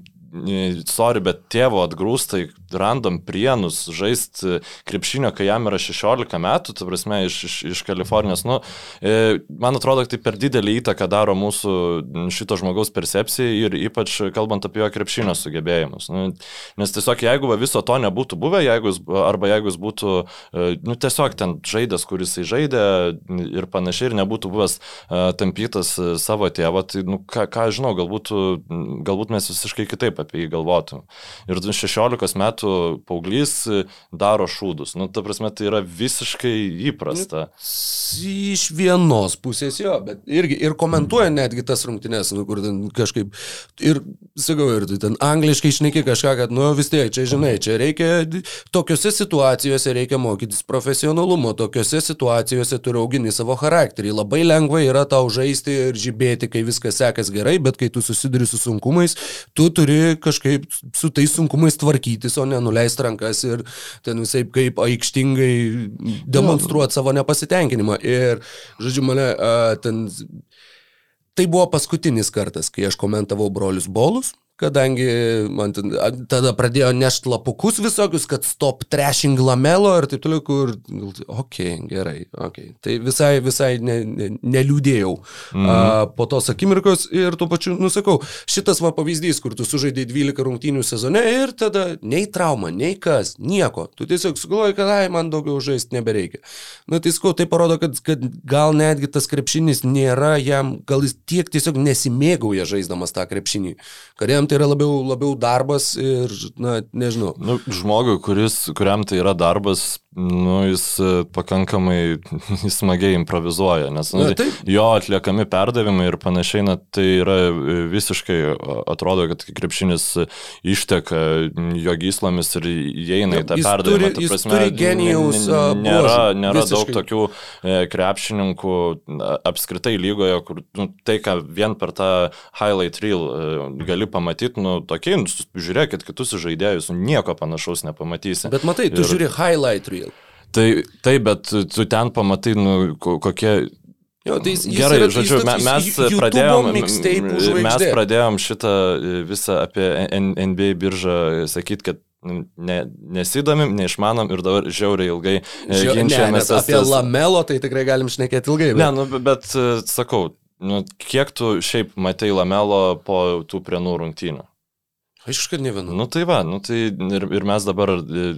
sorry, bet tėvo atgrūstai random prienus žaisti krepšinio, kai jam yra 16 metų, tu prasme, iš, iš, iš Kalifornijos. Nu, e, man atrodo, tai per didelį įtaką daro mūsų šito žmogaus percepcijai ir ypač kalbant apie jo krepšinio sugebėjimus. Nu, nes tiesiog jeigu viso to nebūtų buvę, jeigu jis, arba jeigu jis būtų e, nu, tiesiog ten žaidęs, kuris jis žaidė ir panašiai, ir nebūtų buvęs tampytas savo tėvo, tai, nu, ką, ką žinau, galbūt, galbūt mes visiškai kitaip apie jį galvotum. Ir 16 metų paauglys daro šūdus. Nu, ta prasme, tai yra visiškai įprasta. Iš vienos pusės jo, bet irgi ir komentuoja netgi tas rungtynės, nu, kur ten kažkaip, ir sakau, ir ten angliškai išneki kažką, kad, nu vis tiek, čia žinai, čia reikia, tokiuose situacijose reikia mokytis profesionalumo, tokiuose situacijose turi auginti savo charakterį. Labai lengva yra tau žaisti ir žibėti, kai viskas sekas gerai, bet kai tu susiduri su sunkumais, tu turi kažkaip su tais sunkumais tvarkytis, o ne nuleisti rankas ir ten visai kaip aikštingai demonstruoti savo nepasitenkinimą. Ir, žodžiu, mane ten... Tai buvo paskutinis kartas, kai aš komentavau brolius bolus kadangi man ten, tada pradėjo nešti lapukus visokius, kad stop trashing lamelo ir taip toliau, kur, okei, okay, gerai, okei. Okay. Tai visai, visai ne, ne, neliūdėjau mm. a, po tos akimirkos ir tuo pačiu, nusakau, šitas va pavyzdys, kur tu sužaidai 12 rungtynių sezone ir tada nei trauma, nei kas, nieko. Tu tiesiog sugalvoji, kad ai, man daugiau žaisti nebereikia. Na tai sakau, tai parodo, kad, kad gal netgi tas krepšinis nėra jam, gal jis tiek tiesiog nesimėgauja žaisdamas tą krepšinį, kad jam tai yra labiau, labiau darbas ir, na, nežinau. Nu, žmogui, kuris, kuriam tai yra darbas, nu, jis e, pakankamai <laughs> jis smagiai improvizuoja, nes nu, na, jo atliekami perdavimai ir panašiai, na, tai yra e, visiškai, atrodo, kad krepšinis išteka jo gyslomis ir įeina į tą perdavimą. Turi, prasme, turi genijaus. Nėra, nėra visiškai. daug tokių e, krepšininkų apskritai lygoje, kur nu, tai, ką vien per tą highlight reel gali pamatyti, nu, tokie, nu, žiūrėkit kitus žaidėjus, nu, nieko panašaus nepamatysi. Bet matai, tu ir... žiūri highlight reel. Tai taip, bet tu ten pamatai, nu, kokie Jo, tai jis, Gerai, yra, žodžiu, mes, mes pradėjom, mes pradėjom šitą e, visą apie NBA biržą sakyti, kad ne, nesidomim, neišmanom ir dabar žiauriai ilgai e, ginčiamės. Apie tas... lamelo tai tikrai galim šnekėti ilgai. Bet... Ne, nu, bet e, sakau, nu, kiek tu šiaip matai lamelo po tų prienų rungtynių? Aišku, kad ne vienu. Nu tai va, nu tai ir, ir mes dabar e,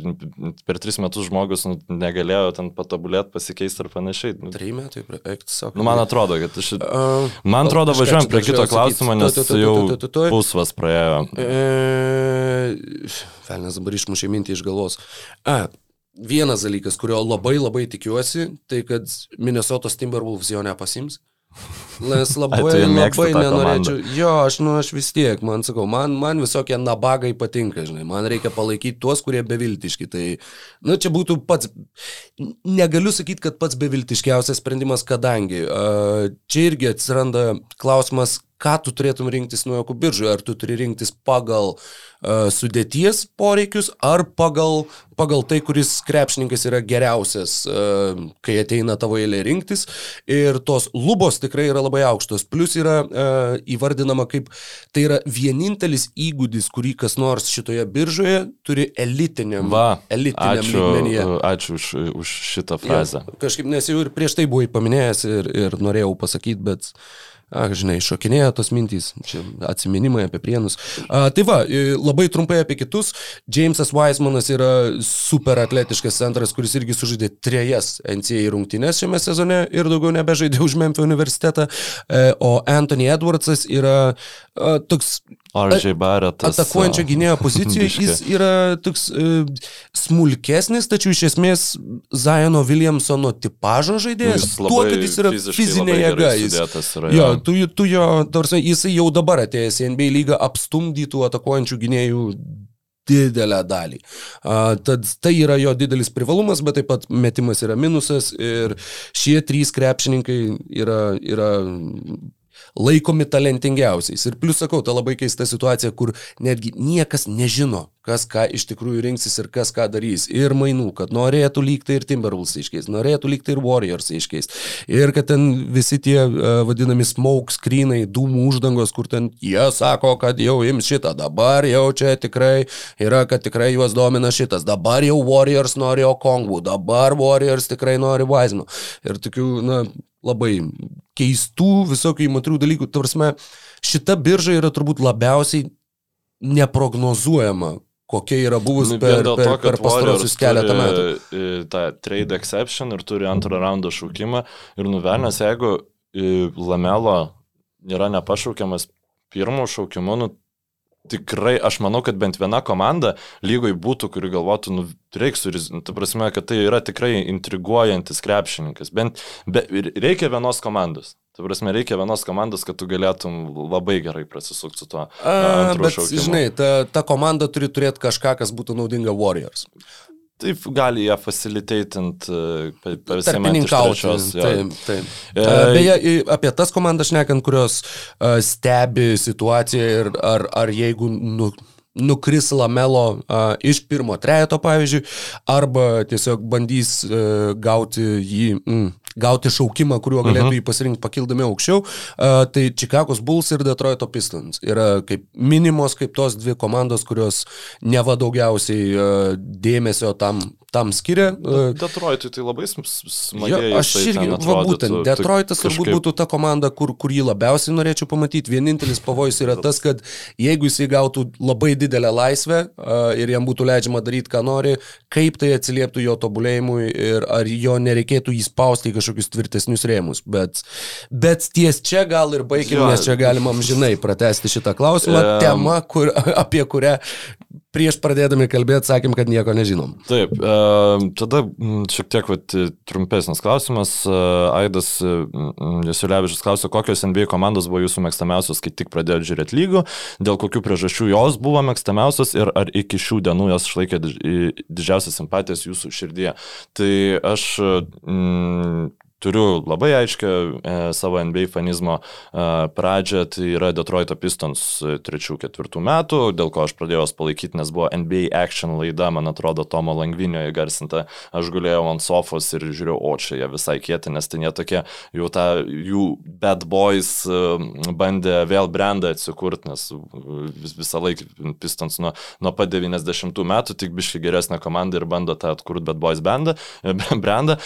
per tris metus žmogus nu, negalėjo ten patobulėti, pasikeisti ir panašiai. Nu, Trijų metų, eik, sako. Nu, man atrodo, kad aš... Uh, man atrodo, važiuojam prie kito klausimo, nes jau pusvas praėjo. Velnes dabar išmušė mintį iš galvos. A, vienas dalykas, kurio labai labai tikiuosi, tai kad Minnesotos Timberwolves jo nepasims. Nes labai, labai nenorėčiau. Jo, aš, nu, aš vis tiek, man sakau, man, man visokie nabagai patinka, žinai, man reikia palaikyti tuos, kurie beviltiški. Tai, nu, čia būtų pats, negaliu sakyti, kad pats beviltiškiausias sprendimas, kadangi uh, čia irgi atsiranda klausimas, ką tu turėtum rinktis nuojokų biržoje, ar tu turi rinktis pagal uh, sudėties poreikius, ar pagal, pagal tai, kuris krepšininkas yra geriausias, uh, kai ateina tavo eilė rinktis. Ir tos lubos tikrai yra labai aukštos. Plus yra uh, įvardinama kaip tai yra vienintelis įgūdis, kurį kas nors šitoje biržoje turi elitiniam, Va, elitiniam ačiū, lygmenyje. Ačiū už, už šitą frazę. Ja, kažkaip, nes jau ir prieš tai buvai paminėjęs ir, ir norėjau pasakyti, bet Ak, žinai, šokinėja tos mintys, čia atsiminimai apie prienus. A, tai va, labai trumpai apie kitus. Jamesas Weismanas yra super atletiškas centras, kuris irgi sužaidė trejas NCAA rungtynės šiame sezone ir daugiau nebežaidė už Memphis universitetą. E, o Anthony Edwardsas yra a, toks Aržiai Baretas. Atakuojančio gynėjo <laughs> pozicijoje jis yra toks uh, smulkesnis, tačiau iš esmės Zajono Williamsono tipažo žaidėjas. Nu, tuo, kad jis yra fizinė jėga. Jis, yra, jo, tu, tu jo, tarsi, jisai jau dabar atėjęs į NBA lygą apstumdytų atakuojančių gynėjų didelę dalį. Uh, tad tai yra jo didelis privalumas, bet taip pat metimas yra minusas ir šie trys krepšininkai yra, yra laikomi talentingiausiais. Ir plus sakau, ta labai keista situacija, kur netgi niekas nežino, kas ką iš tikrųjų rinksis ir kas ką darys. Ir mainų, kad norėtų lygti ir Timberwolves iškeis, norėtų lygti ir Warriors iškeis. Ir kad ten visi tie uh, vadinami smoke screenai, dūmų uždangos, kur ten jie sako, kad jau ims šitą, dabar jau čia tikrai yra, kad tikrai juos domina šitas, dabar jau Warriors nori Okongų, dabar Warriors tikrai nori Wiseman. Ir tokių, na, labai keistų, visokių įmatrių dalykų. Tavarsime, šita birža yra turbūt labiausiai neprognozuojama, kokia yra buvusi nu, per, per, per pastarosius keletą metų. E, tą trade exception ir turi antrą raundą šaukimą ir nuvelnės, jeigu e, Lamelo yra nepašaukiamas pirmo šaukimu, nu, tikrai, aš manau, kad bent viena komanda lygoj būtų, kuri galvotų, nu, reiks, nu, ta prasme, kad tai yra tikrai intriguojantis krepšininkas. Bent be, reikia vienos komandos. Ta prasme, reikia vienos komandos, kad tu galėtum labai gerai prasisukti su tuo. A, bet, šaukimu. žinai, ta, ta komanda turi turėti kažką, kas būtų naudinga Warriors. Taip gali ją facilitėtint, tarpininkauti. Taip, taip. E... Beje, apie tas komandas šnekant, kurios stebi situaciją ir ar, ar jeigu nu, nukris Lamelo uh, iš pirmo trejeto, pavyzdžiui, arba tiesiog bandys uh, gauti jį, mm, gauti šaukimą, kuriuo galėtų uh mhm. -huh. jį pasirinkti pakildami aukščiau, uh, tai Chicago's Bulls ir Detroito Pistons yra kaip minimos kaip tos dvi komandos, kurios neva daugiausiai uh, dėmesio tam tam skiria. Detroitui tai labai smagiai. Ja, aš irgi, va būtent, Detroitas turbūt kažkaip... būtų ta komanda, kur, kur jį labiausiai norėčiau pamatyti. Vienintelis pavojus yra tas, kad jeigu jisai gautų labai didelę laisvę uh, ir jam būtų leidžiama daryti, ką nori, kaip tai atsilieptų jo tobulėjimui ir ar jo nereikėtų įspausti į kažkokius tvirtesnius rėmus. Bet, bet ties čia gal ir baigime, nes čia galima amžinai pratesti šitą klausimą. Um... Tema, kur, <laughs> apie kurią prieš pradėdami kalbėti sakėm, kad nieko nežinom. Taip, e, tada šiek tiek vat, trumpesnis klausimas. E, Aidas e, Jasulevičius klausė, kokios NBA komandos buvo jūsų mėgstamiausios, kai tik pradėjote žiūrėti lygų, dėl kokių priežasčių jos buvo mėgstamiausios ir ar iki šių dienų jos išlaikė didžiausias simpatijas jūsų širdyje. Tai aš mm, turiu labai aiškę e, savo NBA fanizmo e, pradžią, tai yra Detroito Pistons 3-4 metų, dėl ko aš pradėjau jas palaikyti, nes buvo NBA Action laida, man atrodo, Tomo Langvinio įgarsinta, aš gulėjau ant sofos ir žiūrėjau, o čia jie visai kieti, nes tai netokie, jau tą jų bad boys e, bandė vėl brandą atsikurti, nes vis, visą laiką Pistons nuo, nuo pat 90 metų tik biškai geresnė komanda ir bando tą atkurti bad boys bandą, brandą.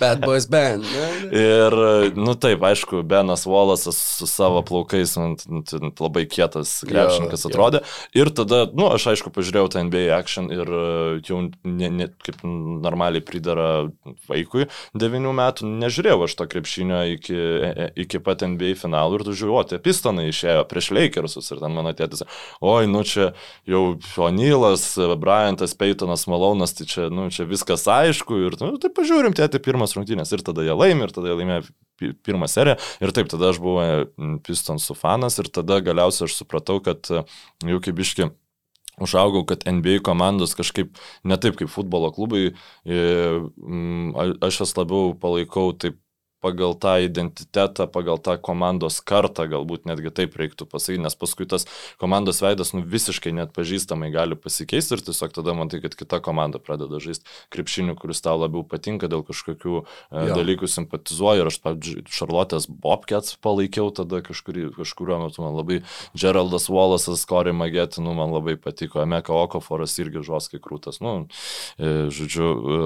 bad boys Boys Band. Ir, nu taip, aišku, Benas Wallace'as su savo plaukais, ant, ant, ant labai kietas krepšininkas atrodė. Jo. Ir tada, nu, aš aišku, pažiūrėjau tą NBA action ir e, jau ne, ne, kaip normaliai pridara vaikui, devinių metų, nežiūrėjau aš to krepšinio iki, e, e, iki pat NBA finalų ir tu žiūrėjau, tie pistonai išėjo prieš Lakersus ir ten mano tėtis, oi, nu čia jau O'Neillas, Bryantas, Peytonas, Malonas, tai čia, nu, čia viskas aišku ir, nu, tai pažiūrim, tėti pirmas rungtynės rungtynės ir tada jie laimi, ir tada jie laimėjo pirmą seriją. Ir taip, tada aš buvau Pistonsų fanas ir tada galiausiai aš supratau, kad jau kaip iški užaugau, kad NBA komandos kažkaip ne taip kaip futbolo klubai, aš jas labiau palaikau taip pagal tą identitetą, pagal tą komandos kartą, galbūt netgi taip reiktų pasakyti, nes paskui tas komandos veidas nu, visiškai net pažįstamai gali pasikeisti ir tiesiog tada matai, kad kita komanda pradeda žaisti krepšinių, kuris tau labiau patinka, dėl kažkokių e, jo. dalykų simpatizuoja ir aš, pavyzdžiui, Charlotte's Bobcats palaikiau tada kažkurį, kažkuriuo metu man labai Geraldas Wallace'as, Corey Magetį, nu, man labai patiko, Emeka Okoforas irgi žoskai krūtas, nu, e, žodžiu, e,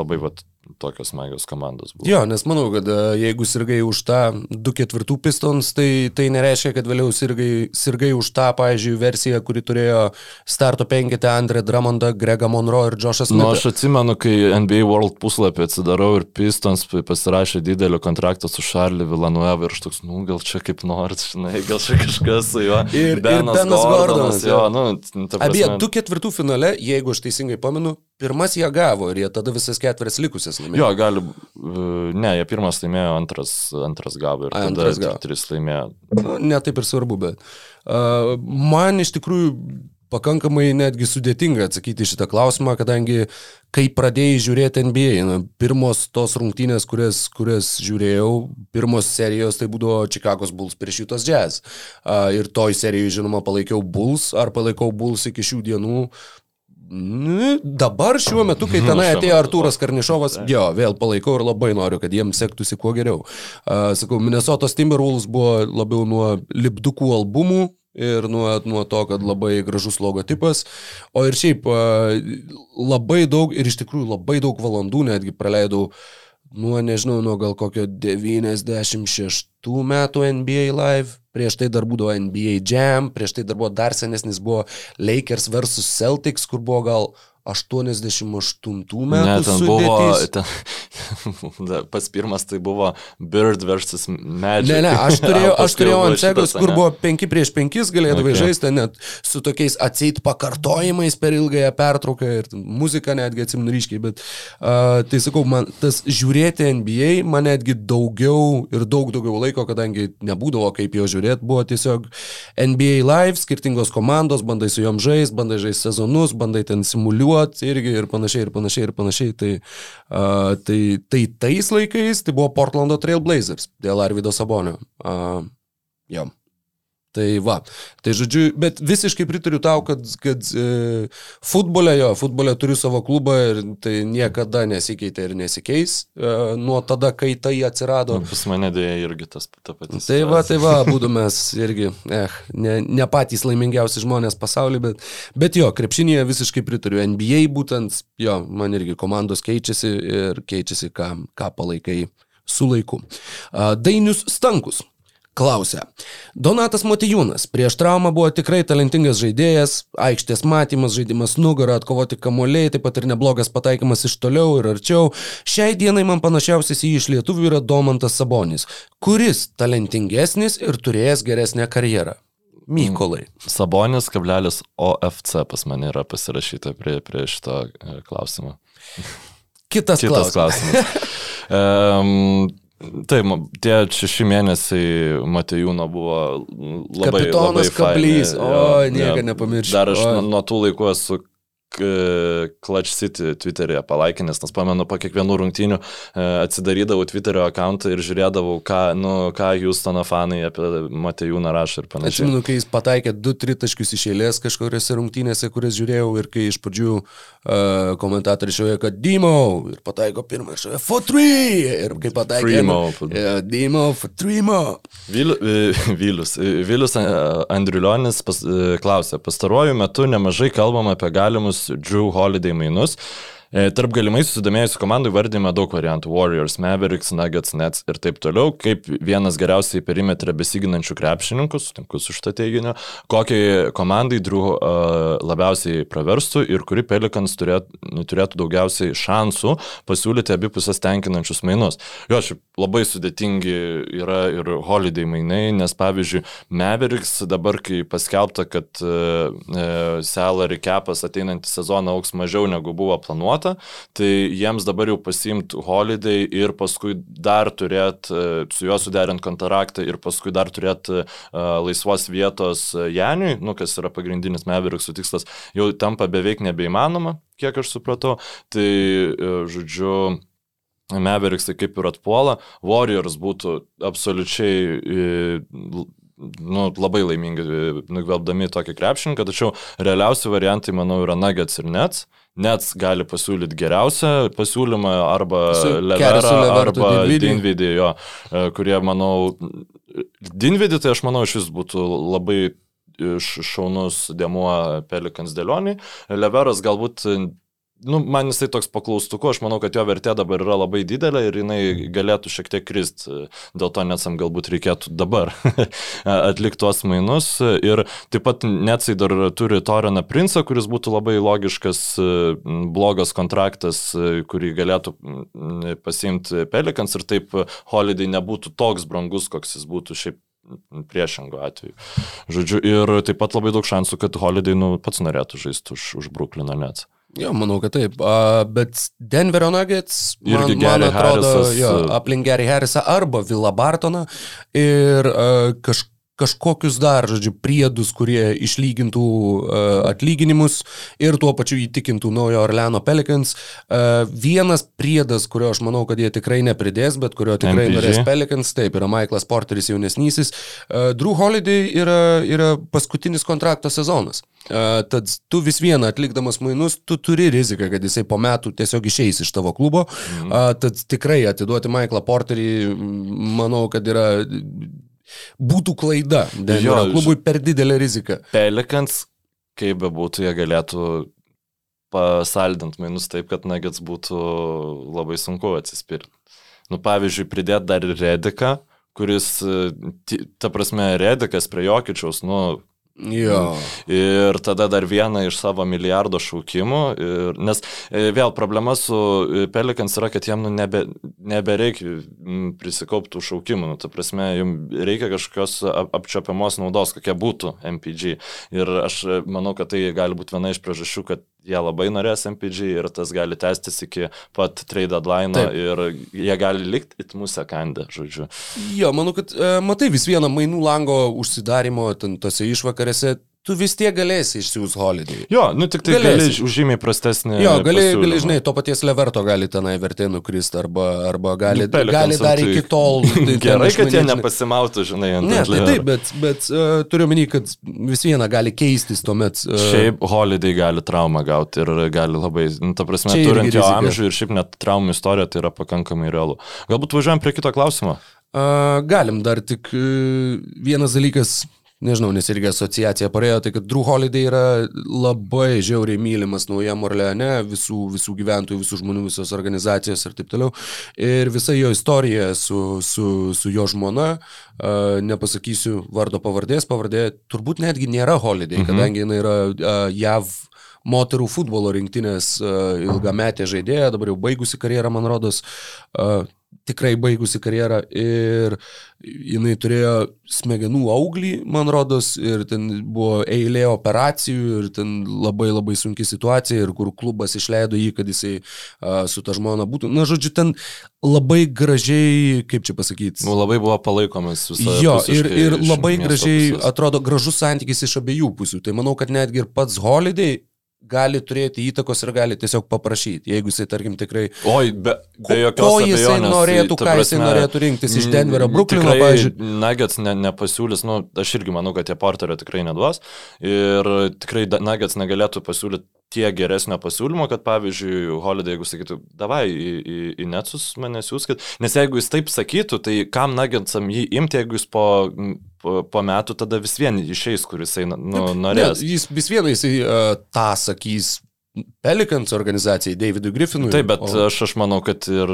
labai, vat, tokios smagios komandos buvo. Jo, nes manau, kad e, jeigu sirgai už tą 2-4 pistons, tai tai nereiškia, kad vėliau sirgai, sirgai už tą, pavyzdžiui, versiją, kuri turėjo starto penketę Andrė Dramondą, Gregą Monroe ir Joshas Smithą. Na, nu, aš atsimenu, kai NBA World puslapį atsidarau ir pistons pasirašė didelį kontraktą su Charlie Villanueva ir aš toks, nu, gal čia kaip nors, žinai, gal čia kažkas su juo. Ir Benas, ir Benas Gordonas. Jo, nu, prasme... Abie 2-4 finale, jeigu aš teisingai pamenu, pirmas jie gavo ir jie tada visas ketveris likusias laimėjo. Jo, gali, ne, jie pirmas laimėjo, antras, antras gavo ir A, tada gavo. tris laimėjo. Nu, ne taip ir svarbu, bet uh, man iš tikrųjų pakankamai netgi sudėtinga atsakyti šitą klausimą, kadangi kai pradėjai žiūrėti NBA, na, pirmos tos rungtynės, kurias, kurias žiūrėjau, pirmos serijos tai būdavo Chicago's Bulls prieš Jutas Jazz. Uh, ir toj serijoje, žinoma, palaikiau Bulls, ar palaikau Bulls iki šių dienų, dabar šiuo metu, kai tenai atėjo Artūras Karnišovas, jo, vėl palaikau ir labai noriu, kad jiems sektųsi kuo geriau. Uh, sakau, Minnesotos Timberwolves buvo labiau nuo lipdukų albumų ir nuo, nuo to, kad labai gražus logotipas. O ir šiaip uh, labai daug ir iš tikrųjų labai daug valandų netgi praleidau nuo, nežinau, nuo gal kokio 96 metų NBA Live prieš tai dar būdavo NBA Jam, prieš tai dar buvo dar senesnis buvo Lakers versus Celtics, kur buvo gal 88 metų. Ne, ten sudėtis. buvo, <laughs> ten, pats pirmas tai buvo Bird versus Magic. Ne, ne, aš <laughs> turėjau, aš turėjau ant segos, kur buvo 5 prieš 5, galėdavai okay. žaisti net su tokiais atseit pakartojimais per ilgąją pertrauką ir muziką netgi atsimnu ryškiai, bet uh, tai sakau, man tas žiūrėti NBA man netgi daugiau ir daug daugiau laiko, kadangi nebūdavo kaip jo žiūrėti, buvo tiesiog NBA live, skirtingos komandos, bandai su juom žaisti, bandai žaisti sezonus, bandai ten simuliuoti irgi ir panašiai, ir panašiai, ir panašiai. Tai, uh, tai, tai tais laikais tai buvo Portlando Trail Blazers dėl Arvido Sabonio. Uh, jo. Tai va, tai žodžiu, bet visiškai pritariu tau, kad, kad e, futbole jo, futbole turiu savo klubą ir tai niekada nesikeitė ir nesikeis e, nuo tada, kai tai atsirado. Nu, pas mane dėja irgi tas ta patys. Tai va, tai va, būtų mes irgi, eh, ne, ne patys laimingiausi žmonės pasaulyje, bet, bet jo, krepšinėje visiškai pritariu. NBA būtent, jo, man irgi komandos keičiasi ir keičiasi, ką, ką palaikai su laiku. Dainius Stankus. Klausia. Donatas Motijūnas. Prieš traumą buvo tikrai talentingas žaidėjas, aikštės matymas, žaidimas nugarą, atkovoti kamuoliai, taip pat ir neblogas pataikymas iš toliau ir arčiau. Šiai dienai man panašiausias į iš lietuvių yra Domantas Sabonis, kuris talentingesnis ir turėjęs geresnę karjerą. Mykolai. Sabonis kablelis OFC pas mane yra pasirašyta prie, prie šito e, klausimo. Kitas, Kitas klausimas. klausimas. <laughs> um, Taip, tie šeši mėnesiai Matejūno buvo labai... Kapitonas labai Kablys, o, nieko nepamiršau. Dar aš nuo tų laikų esu Clutch City Twitter'e palaikinęs, nes pamenu, po kiekvienų rungtynių e, atsidarydavau Twitterio akantą ir žiūrėdavau, ką, nu, ką Houstono fanai apie Matejūną rašo ir panašiai. Atsimenu, kai jis pataikė 2-3 taškius iš eilės kažkuriuose rungtynėse, kurias žiūrėjau ir kai iš pradžių uh, komentatoriai šioje, kad Dimo ir pataiko pirmą šioje for 3 ir kai pataikė Trimo. Yeah, Dimo for 3 mo. Vil, Vilius, Vilius Andriulionis pas, klausė, pastaruoju metu nemažai kalbam apie galimus Drew Holiday mainus. E, tarp galimai susidomėjusių komandų vardėme daug variantų - Warriors, Mavericks, Nuggets, Nets ir taip toliau, kaip vienas geriausiai perimetrą besiginančių krepšininkų, sutinku su šitą teiginiu, kokiai komandai Drew uh, labiausiai praverstų ir kuri Pelikans turėtų, turėtų daugiausiai šansų pasiūlyti abipusės tenkinančius mainus. Jo, šiaip labai sudėtingi yra ir Holiday mainai, nes pavyzdžiui, Mavericks dabar, kai paskelbta, kad uh, salary capas ateinantį sezoną auks mažiau negu buvo planuota, vietą, tai jiems dabar jau pasimti holiday ir paskui dar turėti e, su juo suderinti kontraktą ir paskui dar turėti uh, laisvos vietos Janiui, nu, kas yra pagrindinis Meveriksų tikslas, jau tampa beveik nebeįmanoma, kiek aš supratau. Tai, žodžiu, Meveriksai kaip ir atpuola, Warriors būtų absoliučiai nu, labai laimingi nugvelbdami tokį krepšininką, tačiau realiausi variantai, manau, yra Nuggets ir Nets. Uh, Nets gali pasiūlyti geriausią pasiūlymą arba Leverą, arba Dinvidį, jo, e, kurie, manau, Dinvidį tai aš manau iš vis būtų labai šaunus dėmuo Pelikans dėlionį. Leveras galbūt nu, man jisai toks paklaustuku, aš manau, kad jo vertė dabar yra labai didelė ir jinai galėtų šiek tiek kristi. Dėl to netsam galbūt reikėtų dabar <laughs> atlikti tuos mainus. Ir taip pat netsai dar turi Toriną Princą, kuris būtų labai logiškas, blogas kontraktas, kurį galėtų pasiimti Pelikans ir taip Holiday nebūtų toks brangus, koks jis būtų šiaip priešingų atveju. Žodžiu, ir taip pat labai daug šansų, kad Holiday nu, pats norėtų žaisti už, už Brooklyną Nets. Jo, manau, kad taip. Uh, bet Denverio Nuggets, man, man atrodo, Harrisas, jo, aplink Gary Harrisą arba Villa Bartoną ir uh, kažkaip kažkokius dar, žodžiu, priedus, kurie išlygintų uh, atlyginimus ir tuo pačiu įtikintų naujo Orleano Pelicans. Uh, vienas priedas, kurio aš manau, kad jie tikrai nepridės, bet kurio tikrai MPG. norės Pelicans, taip, yra Michaelas Porteris jaunesnysis. Uh, Drew Holiday yra, yra paskutinis kontrakto sezonas. Uh, tad tu vis vieną atlikdamas mainus, tu turi riziką, kad jisai po metų tiesiog išeis iš tavo klubo. Mm. Uh, tad tikrai atiduoti Michaelą Porterį, manau, kad yra būtų klaida. Denverio klubui per didelė rizika. Pelikans, kaip be būtų, jie galėtų pasaldinti mainus taip, kad Nuggets būtų labai sunku atsispirti. Nu, pavyzdžiui, pridėti dar ir Rediką, kuris, ta prasme, Redikas prie Jokičiaus, nu, Jo. Ir tada dar vieną iš savo milijardo šaukimų. Ir, nes e, vėl problema su e, Pelikans yra, kad jam nu, nebe, nebereikia prisikauptų šaukimų. Nu, ta prasme, jums reikia kažkokios apčiopiamos naudos, kokia būtų MPG. Ir aš e, manau, kad tai gali būti viena iš priežasčių, kad jie labai norės MPG ir tas gali tęstis iki pat trade deadline ir jie gali likti it mūsų kandę, žodžiu. Jo, manau, kad e, matai vis vieną mainų lango užsidarimo tose išvakarėse išvakarėse tu vis tiek galėsi išsiūs holiday. Jo, nu tik tai galėsi. gali užžymiai prastesnį. Jo, gali, gali, žinai, to paties Leverto gali tenai vertė nukristi arba, arba gali, nu, gali dar iki tol. <laughs> Tai Gerai, kad jie nepasimautų, žinai, ant Ne, tai taip, bet, bet uh, turiu menį, kad vis viena gali keistis tuomet. Uh, šiaip holiday gali traumą gauti ir gali labai, nu, ta prasme, turint jo amžių ir šiaip net traumų istorija, tai yra pakankamai realu. Galbūt važiuojam prie kito klausimo. Uh, galim dar tik uh, vienas dalykas nežinau, nes irgi asociacija parėjo, tai kad Drew Holiday yra labai žiauriai mylimas naujam Orleane, visų, visų gyventojų, visų žmonių, visos organizacijos ir taip toliau. Ir visa jo istorija su, su, su jo žmona, uh, nepasakysiu vardo pavardės, pavardė turbūt netgi nėra Holiday, mhm. kadangi jinai yra uh, JAV moterų futbolo rinktinės uh, ilgametė žaidėja, dabar jau baigusi karjerą, man rodos. Uh, tikrai baigusi karjerą ir jinai turėjo smegenų auglį, man rodos, ir ten buvo eilė operacijų ir ten labai labai sunki situacija ir kur klubas išleido jį, kad jisai a, su ta žmona būtų. Na, žodžiu, ten labai gražiai, kaip čia pasakyti. Nu, labai buvo palaikomas visą. Jo, ir, ir labai gražiai pusės. atrodo gražus santykis iš abiejų pusių. Tai manau, kad netgi ir pats Holiday gali turėti įtakos ir gali tiesiog paprašyti, jeigu jisai, tarkim, tikrai... Oi, be, be jokios ko jisai abejonės, norėtų, ką jisai norėtų rinktis iš Denverio, Brooklyno, pavyzdžiui. Nuggets ne, nepasiūlys, nu, aš irgi manau, kad tie porterio tikrai neduos ir tikrai Nuggets negalėtų pasiūlyti tiek geresnio pasiūlymo, kad pavyzdžiui, Holiday, jeigu sakytų, davai į, į, į Netsus mane siūskit, nes jeigu jis taip sakytų, tai kam Nuggetsam jį imti, jeigu jis po po, po metų tada vis vien išeis, kuris nu, norės. Ne, jis vis vien jisai uh, tą sakys Pelikans organizacijai, Davidui Griffinui. Taip, bet o... aš, aš manau, kad ir,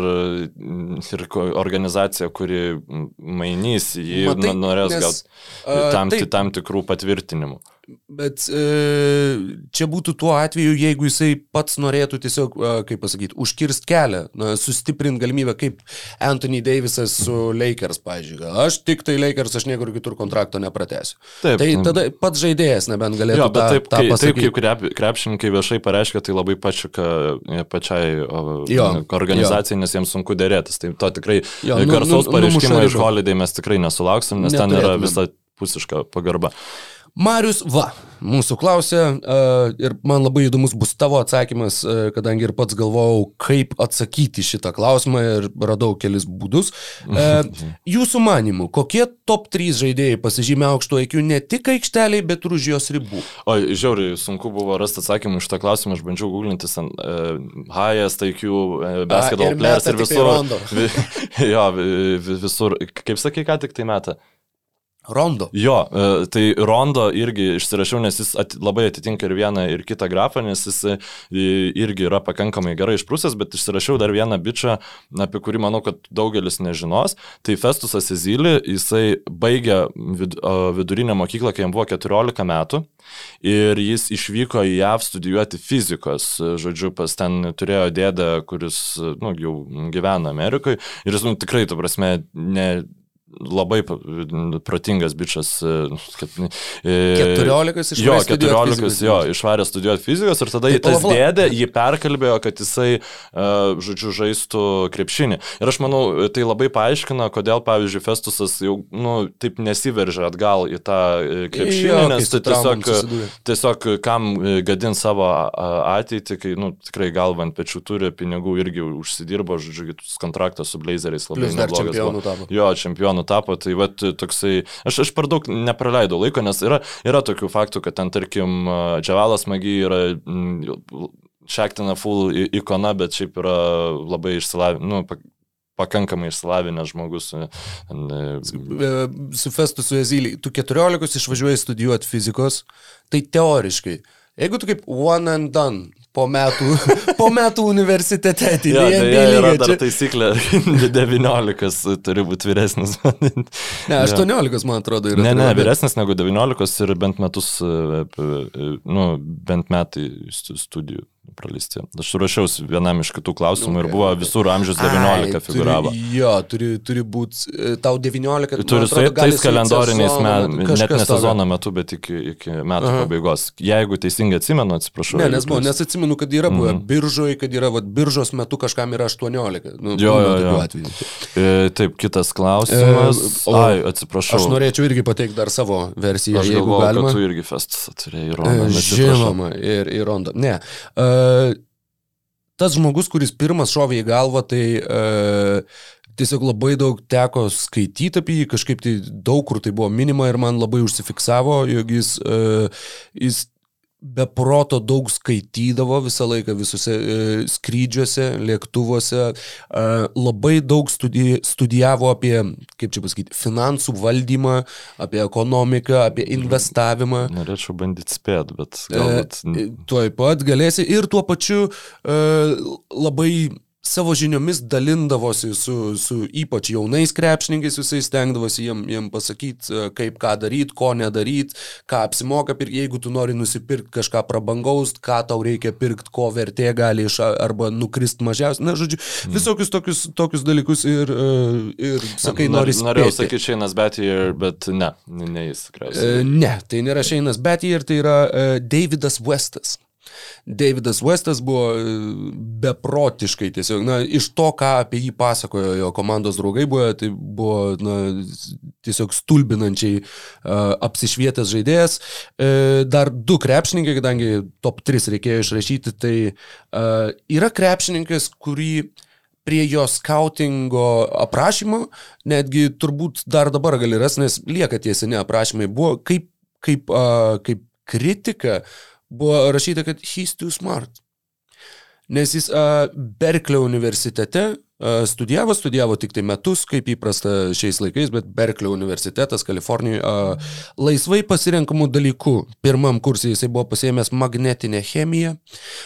ir organizacija, kuri mainys, jį Matai, norės nes, gauti tam, tam tikrų patvirtinimų. Bet e, čia būtų tuo atveju, jeigu jisai pats norėtų tiesiog, e, kaip pasakyti, užkirst kelią, na, sustiprinti galimybę, kaip Anthony Davisas su Lakers, pažiūrėjau. Aš tik tai Lakers, aš niekur kitur kontrakto nepratęsiu. Taip. Tai tada pats žaidėjas nebent galėtų. Jo, tą, taip, tą kai, taip kaip krep, krepšininkai viešai pareiškia, tai labai pačiuka e, pačiai jo, organizacijai, jo. nes jiems sunku dėrėtis. Tai to tikrai jo, nu, garsaus nu, pareiškimo iš Holiday mes tikrai nesulauksim, nes Neturėtumėm. ten yra visa pusiška pagarba. Marius Va mūsų klausė uh, ir man labai įdomus bus tavo atsakymas, uh, kadangi ir pats galvojau, kaip atsakyti šitą klausimą ir radau kelis būdus. Uh, <laughs> jūsų manimų, kokie top 3 žaidėjai pasižymė aukšto IQ ne tik aikšteliai, bet ir už jos ribų? O, žiauriai, sunku buvo rasti atsakymą iš tą klausimą, aš bandžiau googlintis ant uh, highest IQ, uh, basketball players ir visur. Tai <laughs> jo, visur, kaip sakai, ką tik tai metą? Rondo. Jo, e, tai Rondo irgi išsirašiau, nes jis at, labai atitinka ir vieną, ir kitą grafą, nes jis e, irgi yra pakankamai gerai išprūsęs, bet išsirašiau dar vieną bičią, apie kurį manau, kad daugelis nežinos. Tai Festusas Ezylį, jisai baigė vid, vidurinę mokyklą, kai jam buvo 14 metų ir jis išvyko į JAV studijuoti fizikos, žodžiu, pas ten turėjo dėdę, kuris, nu, jau gyvena Amerikoje ir jis, nu, tikrai, tu prasme, ne labai protingas bičias. E, kad, e, 14 iš jo, 14 jo, išvarė studijuoti fizikos ir tada tai, tas dėdė jį perkalbėjo, kad jisai, uh, žodžiu, žaistų krepšinį. Ir aš manau, tai labai paaiškina, kodėl, pavyzdžiui, Festusas jau, nu, taip nesiveržia atgal į tą e, krepšinį, jo, nes tai tiesiog, tiesiog kam gadin savo ateitį, kai, nu, tikrai galva ant pečių turi, pinigų irgi užsidirbo, žodžiu, kontraktas su Blazeriais labai neblogas. Jo, čempionų nutapo, tai va toksai, aš, aš per daug nepraleidau laiko, nes yra, yra tokių faktų, kad ten, tarkim, Džiavalas Magi yra Šektina full ikona, bet šiaip yra labai išsilavinęs, nu, pakankamai išsilavinęs žmogus. E, e, su Festu su Ezylį, tu 14 išvažiuoji studijuoti fizikos, tai teoriškai, jeigu tu kaip one and done po metų, <laughs> po metų universitete. Tai Ja, tai yra dar taisyklė, <laughs> 19 turi būti vyresnis. Ne, 18 man atrodo yra. Ne, ne, vyresnis negu 19 ir bent metus, e, e, nu, bent metai stu- studijų praleisti. Aš ruošiausi vienam iš kitų klausimų ir buvo visur amžius 19 Ai, figuravo. Turi, jo, turi, turi būti, tau 19. man Turi su atrodo, gali tais kalendoriniais metais, net ne sezono metu, bet iki, iki metų Aha. pabaigos. Jeigu teisingai atsimenu, atsiprašau. Ne, nes, buvo, nes atsimenu, kad yra buvę Mhm. biržoje, kad yra vat, biržos metu kažkam yra 18. Nu, Jo, jo, jo. E, Taip, kitas klausimas. E, o Ai, atsiprašau. Aš norėčiau irgi pateikti dar savo versiją, Aš galvoju, kad tu irgi festas turėjai E, įrodymą. Žinoma, ir, ir Rondo. Ne. Uh, tas žmogus, kuris pirmas šovė į galvą, tai uh, tiesiog labai daug teko skaityti apie jį, kažkaip tai daug kur tai buvo minima ir man labai užsifiksavo, jog jis, uh, jis be proto daug skaitydavo visą laiką visuose e, skrydžiuose, lėktuvuose, e, labai daug studi studijavo apie, kaip čia pasakyti, finansų valdymą, apie ekonomiką, apie investavimą. Norėčiau bandyti spėt, bet E, galbūt. Tuoj pat galėsi ir tuo pačiu e, labai savo žiniomis dalindavosi su, su ypač jaunais krepšininkais, visais stengdavosi jiem, jiem pasakyti, kaip ką daryti, ko nedaryti, ką apsimoka pirkti, jeigu tu nori nusipirkti kažką prabangaus, ką tau reikia pirkti, ko vertė gali iš arba nukrist mažiausiai. Na, žodžiu, visokius tokius, tokius dalykus ir, e, ir sakai, Nor- nori Norėjau spėti. sakyti Šeinas Betier, bet ne, ne jis E, tikriausiai. Ne, tai nėra Šeinas Betier, tai yra e, Davidas Westas. Davidas Westas buvo e, beprotiškai tiesiog, na, iš to, ką apie jį pasakojo jo komandos draugai, buvo, tai buvo, na, tiesiog stulbinančiai uh, apsišvietęs žaidėjas. Uh, dar du krepšininkai, kadangi top 3 reikėjo išrašyti, tai uh, yra krepšininkas, kurį prie jo skautingo aprašymo, netgi turbūt dar dabar gali rasti, nes lieka tie seni aprašymai, buvo kaip, kaip, uh, kaip kritika, buvo rašyta, kad he's too smart. Nes jis uh, Berklio universitete uh, studijavo, studijavo tik tai metus, kaip įprasta šiais laikais, bet Berklio universitetas Kalifornijoje uh, laisvai pasirenkamų dalykų. Pirmam kursui jisai buvo pasiėmęs magnetinę chemiją,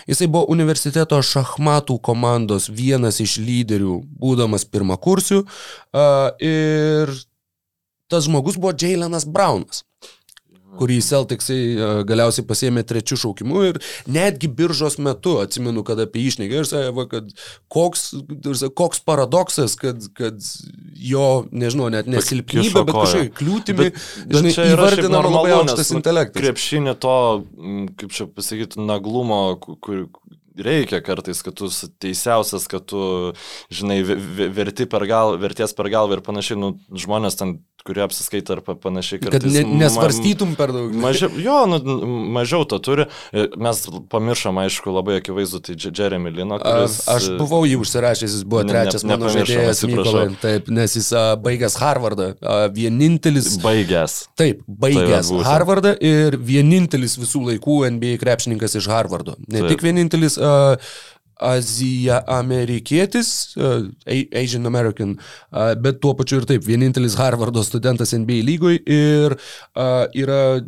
jisai buvo universiteto šachmatų komandos vienas iš lyderių, būdamas pirmą kursių uh, ir tas žmogus buvo Jailenas Braunas kurį Celticsai e, galiausiai pasėmė trečių šaukimų ir netgi biržos metu, atsimenu, kad apie jį išnekė ir sakė, kad koks, koks paradoksas, kad, kad jo, nežinau, net nesilpnybė, bet kažkokia kliūtimi, Bet- žinai, čia yra šiaip įvardinama labai aukštas nu, intelektas. Krepšinė to, kaip čia pasakyti, naglumo, ku- kur reikia kartais, kad tu teisiausias, kad tu, žinai, ve- ve- verti per gal, verties per galvą ir panašiai, nu, žmonės ten, kurie apsiskaita ar pa- panašiai, Kad ne, nesvarstytum per daug. <laughs> Mažiau, jo, nu, mažiau to turi. E, Mes pamiršom, aišku, labai akivaizdu, tai Jeremy Lino, kuris... Aš, aš buvau jį užsirašęs, jis buvo Ne- ne- trečias mano žaidėjas. Mykolai. Taip, nes jis a, baigęs Harvardą. A, vienintelis. Baigęs. Taip, baigęs būtent. Harvardą ir vienintelis visų laikų NBA krepšininkas iš Harvardo. Ne Taip. Tik vienintelis uh, Azija amerikietis, uh, Asian American, uh, bet tuo pačiu ir taip, vienintelis Harvardo studentas NBA lygoj ir uh, yra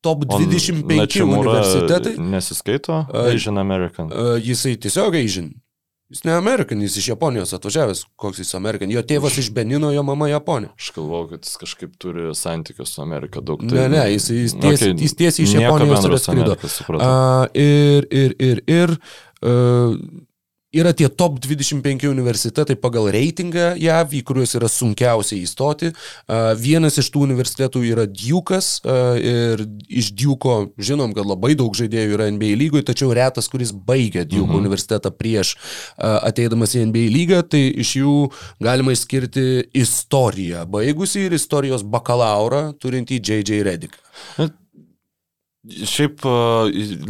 top 25 universitetai. Nesiskaito Asian American. Uh, jisai tiesiog Asian. Jis ne American, jis iš Japonijos atvažiavęs, koks jis American. Jo tėvas iš Benino, jo mama Japonė. Aš galvoju, kad jis kažkaip turi santykių su Amerika daug. Ne, ne, jis, jis, ties, Okei, jis tiesiai iš Japonijos ir atskrido. A, ir, ir, ir, ir uh, yra tie top 25 universitetai pagal reitingą JAV, į kuriuos yra sunkiausia įstoti. Uh, vienas iš tų universitetų yra Duke'as uh, ir iš Duke'o žinom, kad labai daug žaidėjų yra NBA lygoje, tačiau retas, kuris baigia Duke mhm. universitetą prieš ateidamas į NBA lygą, tai iš jų galima išskirti istoriją baigusi ir istorijos bakalaurą turintį J.J. Redick. Šiaip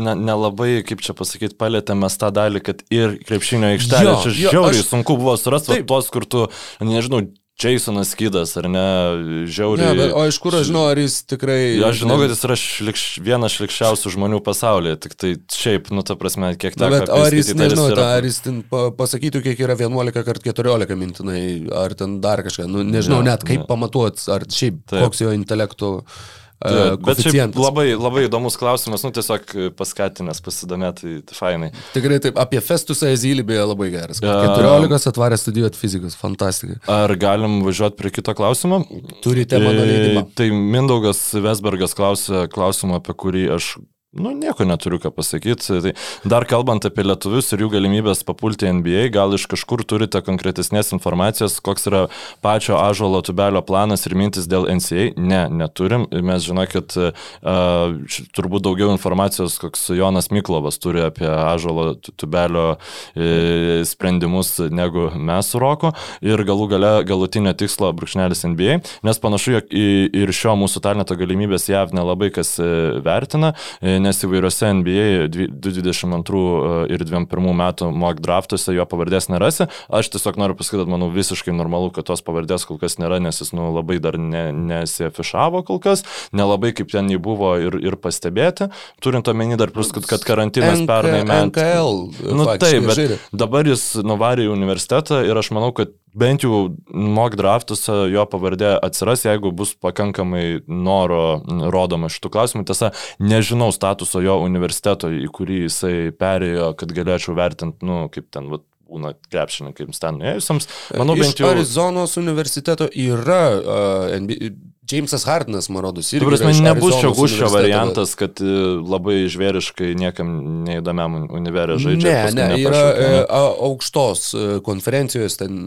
ne- nelabai, kaip čia pasakyti, palėtėme tą dalį, kad ir krepšinio aikštelė, čia žiauriai aš- sunku buvo surasti tos, kur tu, nežinau, Jasonas Kydas ar ne, Ne, žiauriai. bet, o iš kur aš žinau, ar jis tikrai... Aš žinau, kad jis yra šlikš, vienas šlikščiausių žmonių pasaulyje, tik tai šiaip, nu, ta prasme, kiek teko bet ar jis, nežinau, yra- ar jis pasakytų, kiek yra 11 kart 14 mintinai, ar ten dar kažką, nu, nežinau Ne, net kaip ne. pamatuot, ar šiaip Taip. koks jo intelektų Uh, bet šiaip labai, labai įdomus klausimas, nu tiesiog paskatinęs pasidomėti, tai fainai. Tikrai taip, apie Festusą Ezylį beje labai geras. 14 atvarė studijuoti fizikos, fantastika. Ar galim važiuoti prie kito klausimo? Turite mano leidimą. E, tai Mindaugas Vesbergas klausė klausimą, apie kurį aš Nu, nieko neturiu ką pasakyti. Tai dar kalbant apie lietuvius ir jų galimybės papulti NBA, gal iš kažkur turite konkretesnės informacijos, koks yra pačio Ažolo tubelio planas ir mintis dėl NCA? Ne, neturim. Mes žinokit, uh, turbūt daugiau informacijos, koks Jonas Miklovas turi apie Ažolo tubelio uh, sprendimus negu mes su Roku ir galų gale galutinio tikslo brūkšnelis NBA, nes panašu, jog ir šio mūsų talento galimybės JAV nelabai kas uh, vertina. Nes įvairiose NBA 2022 e, ir 2021 metų mock draftuose jo pavardės nerasi. Aš tiesiog noriu pasakyti, kad manau visiškai normalu, kad tos pavardės kol kas nėra, nes jis nu, labai dar ne, nesiafišavo kol kas, nelabai kaip ten jį buvo ir, ir pastebėti, turint omeny dar plus, kad, kad karantinas NK, pernai metais. NKL. Nu, taip, bet dabar jis nuvarė į universitetą ir aš manau, kad bent jau mock draftuose jo pavardė atsiras, jeigu bus pakankamai noro rodoma šitų klausimų. Tiesa, nežinau statuso jo universiteto, į kurį jisai perėjo, kad galėčiau vertinti, nu, kaip ten, vat, būna krepšininkams ten nuėjusiems. Manau, bent jau. Arizonos universiteto yra uh, NBA, Jamesas Hardinas, man rodos, irgi. Tuo prasme, nebus čia gušio variantas, kad e, labai žvėriškai niekam neįdomiam univerė žaidžia. Ne, ne, yra e, aukštos e, konferencijos ten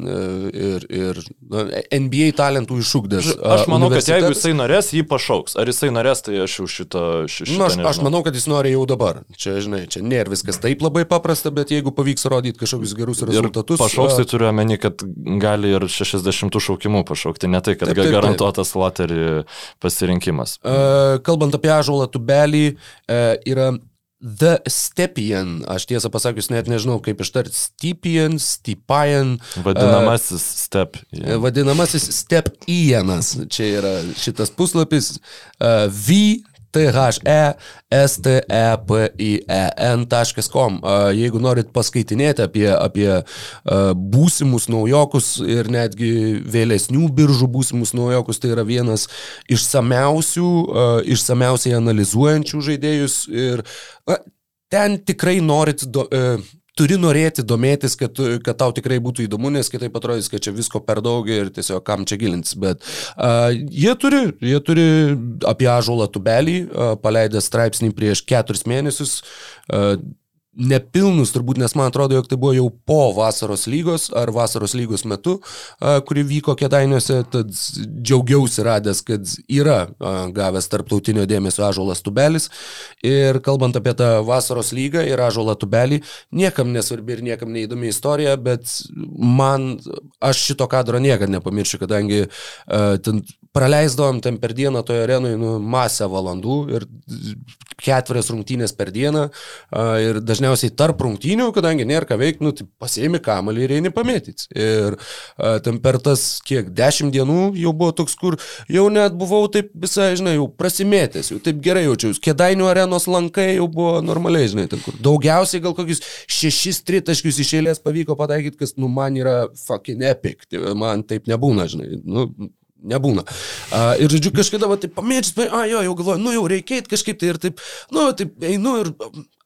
ir, ir NBA talentų iššūkdės. Aš manau, kad jeigu jisai norės, jį pašauks. Ar jisai norės, tai aš jau šitą... šitą nu, aš, nežinau. aš manau, kad jis nori jau dabar. Čia, žinai, čia nėra viskas taip labai paprasta, bet jeigu pavyks rodyti kažkokius gerus rezultatus. Ir pašauks, tai turiu omeny, kad gali ir 60 šaukimų pašaukti, ne tai, kad taip, taip, taip. garantuotas loterijos turi pasirinkimas. Uh, kalbant apie ažuolą tubelį, uh, yra The Stepian, aš tiesą pasakius net nežinau kaip ištarti, Stepian, Stepian. Vadinamasis uh, Step. Yeah. Vadinamasis Step Ianas, čia yra šitas puslapis, uh, V t-h-e-s-t-e-p-i-e-n.com. Jeigu norit paskaitinėti apie, apie būsimus naujokus ir netgi vėlesnių biržų būsimus naujokus, tai yra vienas išsamiausių, išsamiausiai analizuojančių žaidėjus ir ten tikrai norit do, turi norėti domėtis, kad, kad tau tikrai būtų įdomu, nes kitaip atrodys, kad čia visko per daug ir tiesiog kam čia gilintis. Bet uh, jie turi, jie turi apie ažuolą tubelį, uh, paleidę straipsnį prieš keturis mėnesius. Uh, nepilnus turbūt, nes man atrodo, jog tai buvo jau po vasaros lygos ar vasaros lygos metu, kuri vyko kėdainiuose, tad džiaugiausi radęs, kad yra gavęs tarptautinio dėmesio Ažolas Tubelis. Ir kalbant apie tą vasaros lygą ir Ažolą Tubelį, niekam nesvarbi ir niekam neįdomi istorija, bet man, aš šito kadro niekada nepamiršiu, kadangi ten praleisdavom ten per dieną toje arenoje nu, masę valandų ir ketverias rungtynės per dieną ir dažniausiai dažniausiai tarp rungtynių, kadangi nėra ką veikti, nu, tai pasiemi kamalį ir eini pamėtyti. Ir a, ten per tas kiek dešimt dienų jau buvo toks, kur jau net buvau taip visai, žinai, jau prasimėtęs, jau taip gerai jaučiausi. Kėdainių arenos lankai jau buvo normaliai, žinai, ten kur daugiausiai gal kokius šešis tritaškius iš eilės pavyko pataikyti, kas, nu, man yra fucking epic. Tai man taip nebūna, žinai. Nu, nebūna. Uh, ir žodžiu, kažkada, va, taip pamėgdžius, a, jo, jau galvoju, nu jau reikia kažkaip tai ir taip, nu, taip einu ir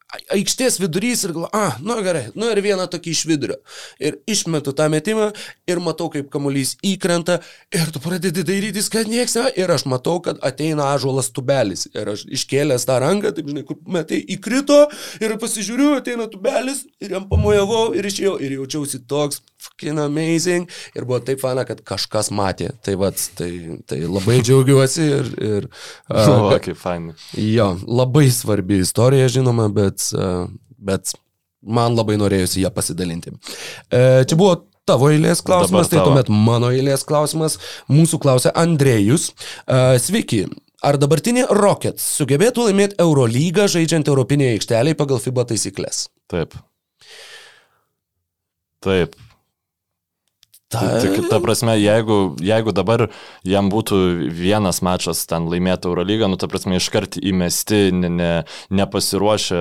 aikštės vidurys ir galvoju, ah, nu gerai, nu ir vieną tokį iš vidurio. Ir išmetu tą metimą ir matau, kaip kamuolys įkrenta ir tu pradedi dairytis, kad nieks ne. Ir aš matau, kad ateina ažuolas tubelis. Ir aš iškėlęs tą ranką, taip žinai, kur metai įkrito ir pasižiūriu, ateina tubelis ir jam pamojavau ir išėjau ir jaučiausi toks fucking amazing. Ir buvo taip fana, kad kažkas matė. Tai vad, tai, tai labai džiaugiuosi ir... ir <laughs> uh, o, kaip faina. Jo, labai svarbi istorija, žinoma, bet, uh, bet man labai norėjusi ją pasidalinti. Uh, čia buvo tavo eilės klausimas, tai tuomet mano eilės klausimas. Mūsų klausia Andrėjus. Uh, sveiki. Ar dabartinė Rockets sugebėtų laimėti Eurolygą žaidžiant Europinėje aikštelėje pagal FIBA taisyklės? Taip. Taip. Ta... Tik, ta prasme, jeigu, jeigu dabar jam būtų vienas mačas ten laimėti Eurolygą, nu, ta prasme, iškart įmesti, ne, ne, nepasiruošę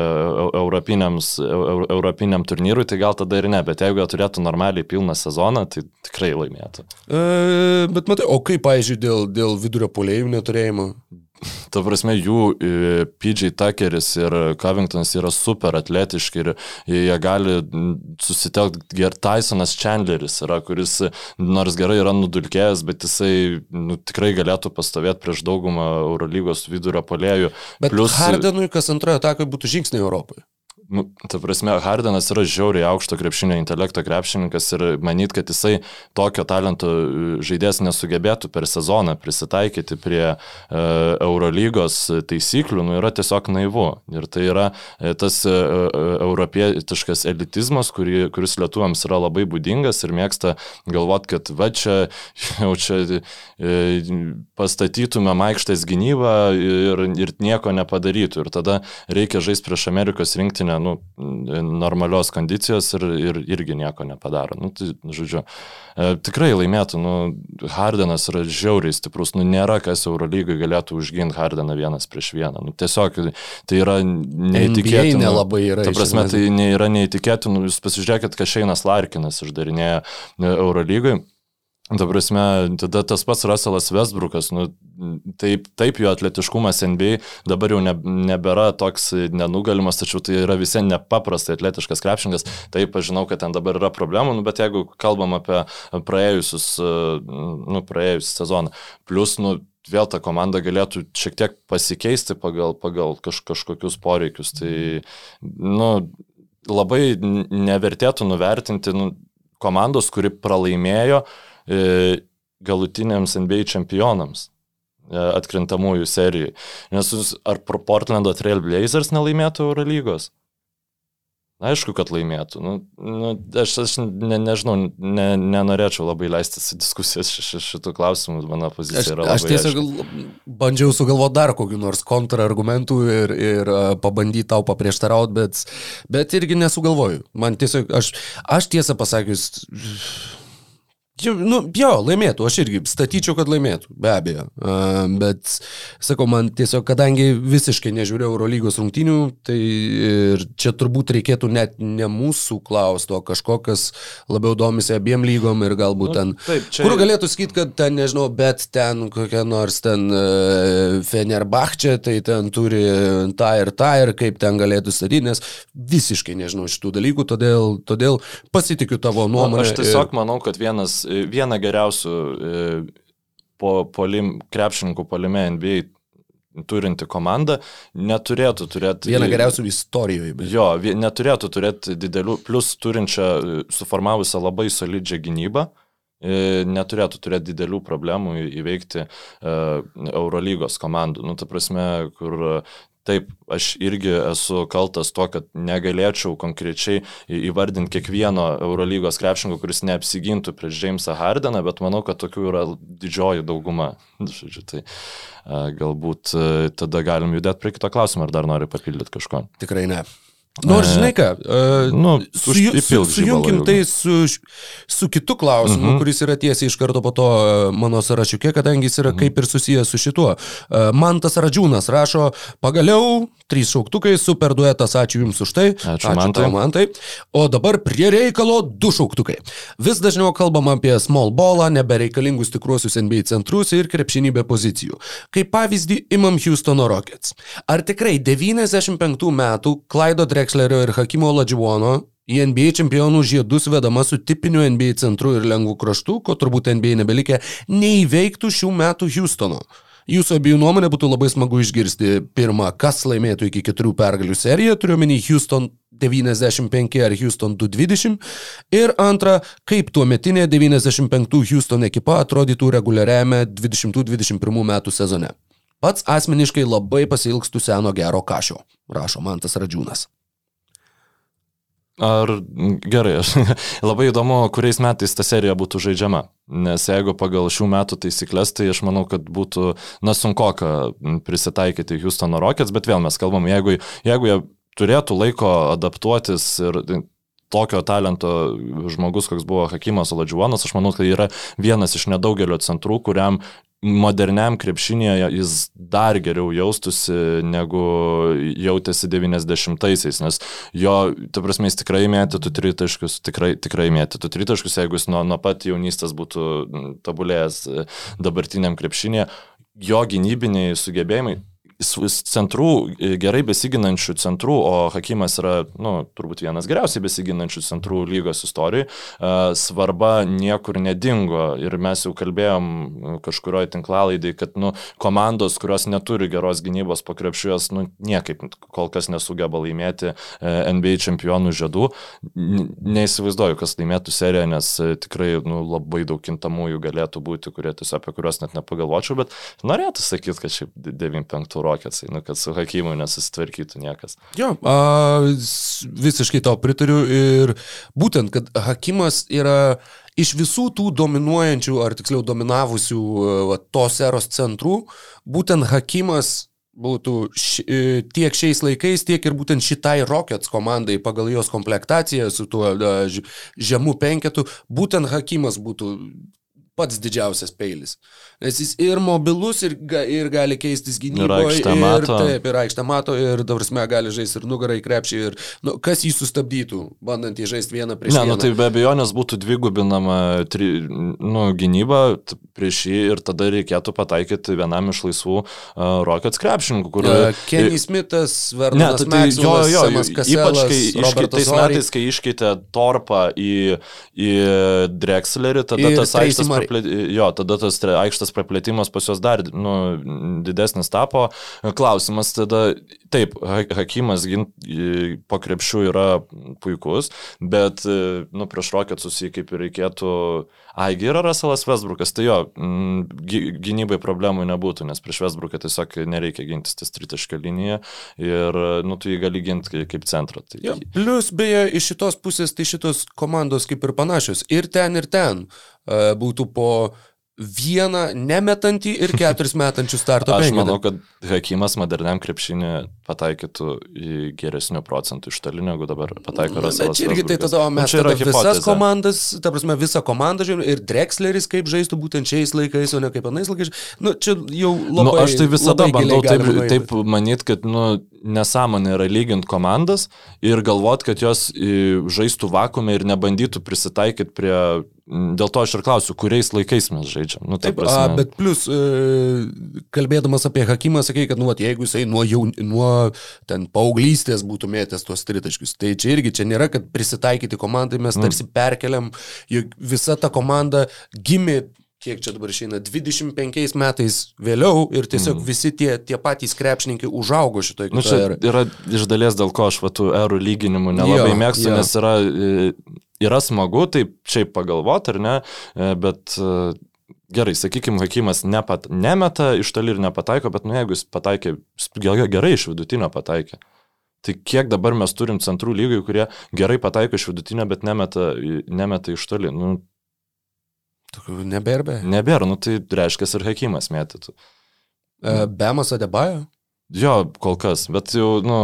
europiniam turnyrui, tai gal tada ir ne, bet jeigu jie turėtų normaliai pilną sezoną, tai tikrai laimėtų. E, bet matai, o kaip, pavyzdžiui, dėl, dėl vidurio polėjų neturėjimo? Ta prasme, jų e, PJ Tuckeris ir Covingtonas yra super atletiški ir jie gali susitelkti. Tysonas Chandleris yra, kuris nors gerai yra nudulkėjęs, bet jisai nu, tikrai galėtų pastovėti prieš daugumą Eurolygos vidurio polėjų. Bet Plus, Hardenui kas antrojo atakai būtų žingsniai Europoje. Nu, ta prasme, Hardenas yra žiauriai aukšto krepšinio intelekto krepšininkas ir manyt, kad jisai tokio talento e, žaidėjas nesugebėtų per sezoną prisitaikyti prie e, Eurolygos taisyklių, nu, yra tiesiog naivu. Ir tai yra e, tas e, e, europietiškas elitizmas, kuri, kuris lietuviams yra labai būdingas ir mėgsta galvoti, kad va čia <laughs> jau čia e, pastatytume aikštės gynybą ir, ir nieko nepadarytų. Ir tada reikia žaisti prieš Amerikos rinktinę nu, normalios kondicijos ir, ir irgi nieko nepadaro. Nu, tai, žodžiu, e, tikrai laimėtų, nu, Hardenas yra žiauriai stiprus, nu, nėra kas Eurolygai galėtų užginti Hardeną vienas prieš vieną. Nu, tiesiog tai yra neįtikėtina. Nelabai yra. Ta prasme, tai yra neįtikėtina, jūs pasižiūrėkit, ką Šeinas Larkinas išdarinėja Eurolygai. Ta prasme, tada tas pats Russellas Westbrookas, nu, taip, taip jo atletiškumas NBA dabar jau ne, nebėra toks nenugalimas, tačiau tai yra visai nepaprastai atletiškas krepšingas. Taip, aš žinau, kad ten dabar yra problemų, nu, bet jeigu kalbam apie praėjusius, nu, praėjusius sezoną, plus, nu, vėl ta komanda galėtų šiek tiek pasikeisti pagal, pagal kaž, kažkokius poreikius. Tai, nu, labai nevertėtų nuvertinti nu, komandos, kuri pralaimėjo, uh, galutiniams NBA čempionams e, atkrintamųjų serijai. Nes ar Portlando Trail Blazers nelaimėtų Eurolygos? Aišku, kad laimėtų. Nu, nu, aš aš ne, nežinau, ne, nenorėčiau labai leistis į diskusijas šitų klausimų, mano pozicija aš, yra labai. Aš tiesiog aišku. bandžiau sugalvoti dar kokiu nors kontrargumentų ir, ir uh, pabandyti tau paprieštarauti, bet, bet irgi nesugalvoju. Man tiesiog, aš, aš tiesą pasakius, nu, jo, laimėtų, aš irgi statyčiau, kad laimėtų, be abejo. Uh, bet, sakau, man tiesiog, kadangi visiškai nežiūrėjau Eurolygos rungtynių, tai ir čia turbūt reikėtų net ne mūsų klausti, o kažkokas labiau domisi abiem lygom ir galbūt nu, ten... Taip, čia... Kur galėtų sakyti, kad ten, nežinau, bet ten kokia nors ten uh, Fenerbahčia, tai ten turi tą ir tą ir kaip ten galėtų statyti, nes visiškai nežinau šitų dalykų, todėl, todėl pasitikiu tavo nuomonę. Na, aš tiesiog ir... manau, kad vienas vieną geriausių e, po polim, krepšininkų polime NBA turinti komanda neturėtų turėti... Vieną geriausių istorijoje. Bet. Jo, neturėtų turėti didelių, plus turinčią, e, suformavusią labai solidžią gynybą, e, neturėtų turėti didelių problemų įveikti Eurolygos komandų. Nu, ta prasme, kur Taip, aš irgi esu kaltas tuo, kad negalėčiau konkrečiai įvardinti kiekvieno Eurolygos krepšininko, kuris neapsigintų prieš Jamesą Hardeną, bet manau, kad tokių yra didžioji dauguma. <laughs> Žodžiu, tai galbūt tada galim judėti prie kito klausimo, ar dar nori papildyti kažko. Tikrai ne. Nors, žinai ką, uh, nu, su, su, sujunkim tai su, su kitu klausimu, uh mhm. -huh. kuris yra tiesiai iš karto po to mano sąrašiukė, kadangi jis yra uh mhm. -huh. kaip ir susijęs su šituo. Uh, Mantas Radžiūnas rašo, pagaliau, trys šauktukai, super duetas, ačiū Jums už tai. Ačiū, ačiū Mantai. Tau, Mantai. O dabar prie reikalo du šauktukai. Vis dažniau kalbam apie small ballą, nebereikalingus tikruosius NBA centrus ir krepšinį be pozicijų. Kaip pavyzdį imam Houstono Rockets. Ar tikrai 95 metų Klaido Drexlerio ir Hakimo Ladživono į NBA čempionų žiedus vedama su tipiniu NBA centru ir lengvu kraštu, ko turbūt NBA nebelikė, neįveiktų šių metų Houstono. Jūsų abiejų nuomonė būtų labai smagu išgirsti pirmą, kas laimėtų iki keturių pergalių seriją, turiuomenį Houston 95 ar Houston 220 ir antra, kaip tuo metinė 95 Houston ekipa atrodytų reguliariame 2021 metų sezone. Pats asmeniškai labai pasilgstų seno gero kažio, rašo Mantas Radžiūnas. Ar gerai, aš <laughs> labai įdomu, kuriais metais ta serija būtų žaidžiama. Nes jeigu pagal šių metų taisyklės, tai aš manau, kad būtų, na, sunkoka prisitaikyti Houstono Rockets, bet vėl mes kalbam, jeigu, jeigu jie turėtų laiko adaptuotis ir tokio talento žmogus, koks buvo Hakimas Oladžiuonas, aš manau, kad yra vienas iš nedaugelio centrų, kuriam moderniam krepšinėje jis dar geriau jaustųsi negu jautėsi 90-aisiais, nes jo, ta prasme, jis tikrai mėtytų tritaškius, tikrai, tikrai mėtytų tritaškius, jeigu jis nuo, nuo pat jaunystės būtų tobulėjęs dabartiniam krepšinėje. jo gynybiniai sugebėjimai centrų, e, gerai besiginančių centrų, o Hakimas yra, nu, turbūt vienas geriausiai besiginančių centrų lygos istorijai, e, svarba niekur nedingo. Ir mes jau kalbėjom e, kažkurioje tinklalaidai, kad, nu, komandos, kurios neturi geros gynybos po krepšius, nu, niekaip kol kas nesugeba laimėti NBA čempionų žiedų. Neįsivaizduoju, kas laimėtų seriją, nes tikrai, nu, labai daug kintamųjų galėtų būti, kurie tiesiog apie kuriuos net nepagalvočiau, bet norėtų sakyti, kad šiaip 95 Rocketsai, nu, kad su Hakimu nesusitvarkytų niekas. Jo, a, visiškai to pritariu ir būtent, kad Hakimas yra iš visų tų dominuojančių, ar tiksliau dominavusių va, tos eros centrų, būtent Hakimas būtų š, e, tiek šiais laikais, tiek ir būtent šitai Rockets komandai pagal jos komplektaciją su tuo žemu penketu, būtent Hakimas būtų pats didžiausias peilis. Nes jis ir mobilus, ir, ga, ir gali keistis gynyboje. Ir, ir taip, ir aikštę mato, ir davrasme gali žaisti ir nugarą į krepšį. Ir, nu, kas jį sustabdytų, bandant įžaisti vieną prieš ne, vieną? Ne, nu, tai be abejonės būtų dvigubinama tri, nu, gynyba prieš jį ir tada reikėtų pataikyti vienam iš laisvų uh, Rockets krepšininkų. Kur... Uh, Kenny Smithas, Vernas ne, tai, jo, jo, jo, ypač kai iškeitais metais, kai iškeitė Torpą į, į Drexlerį, tada tas aikštas praplėtimas, jo, tada tas aikštas praplėtimas pas juos dar nu, didesnis tapo. Klausimas tada, taip, Hakimas gint, po krepšių yra puikus, bet nu, prieš Rocketsus jį kaip ir reikėtų, aigi yra Russellas Westbrookas, tai jo, gynybai problemų nebūtų, nes prieš Westbrooką tiesiog nereikia gintis ties tritašką liniją ir nu, tu jį gali ginti kaip centrą. Tai... Ja, plus, beje, iš šitos pusės tai šitos komandos kaip ir panašios. Ir ten, ir ten būtų po vieną nemetantį ir <laughs> keturis metančių starto. Aš penketą. manau, kad Hakimas moderniam krepšinį pataikytų į geresnių procentų iš toli, negu dabar pataiko Raselas. Irgi tai tada o mes tada visas komandas, ta prasme, visą komandą žiūrėjome ir Drexleris kaip žaistų būtent šiais laikais, o ne kaip anais laikais. Nu, čia jau labai... Nu, aš tai visada bandau taip, taip manyti, kad nu, nesąmonė yra lyginti komandas ir galvot, kad jos žaistų vakume ir nebandytų prisitaikyti prie Dėl to aš ir klausiu, kuriais laikais mes žaidžiam. Nu, Taip, a, bet plus, e, kalbėdamas apie Hakimą, sakai, kad nu, vat, jeigu jisai nuo, jau, nuo ten paauglystės būtų mėtęs tuos tritaškius, tai čia irgi čia nėra, kad prisitaikyti komandai mes tarsi mm. perkeliam, juk visa ta komanda gimė kiek čia dabar išeina, 25 metais vėliau ir tiesiog mm. visi tie, tie patys krepšininkai užaugo šitoje nu, čia yra iš dalies dėl ko aš va tų erų lyginimų nelabai jo, mėgstu, jo. nes yra, e, yra smagu taip šiaip pagalvoti, ar ne, e, bet e, gerai, sakykime, Hakimas nepat, nemeta iš toli ir nepataiko, bet nu jeigu jis pataikė, gerai iš vidutinio pataikė. Tai kiek dabar mes turim centrų lygių, kurie gerai pataiko iš vidutinio, bet nemeta, nemeta iš toli. Nu, Tokių nebėra. Nebėra, nu tai reiškia ir Hakimas mėtytų. E, Bemas Adebajo? Jo, kol kas, bet jau, nu,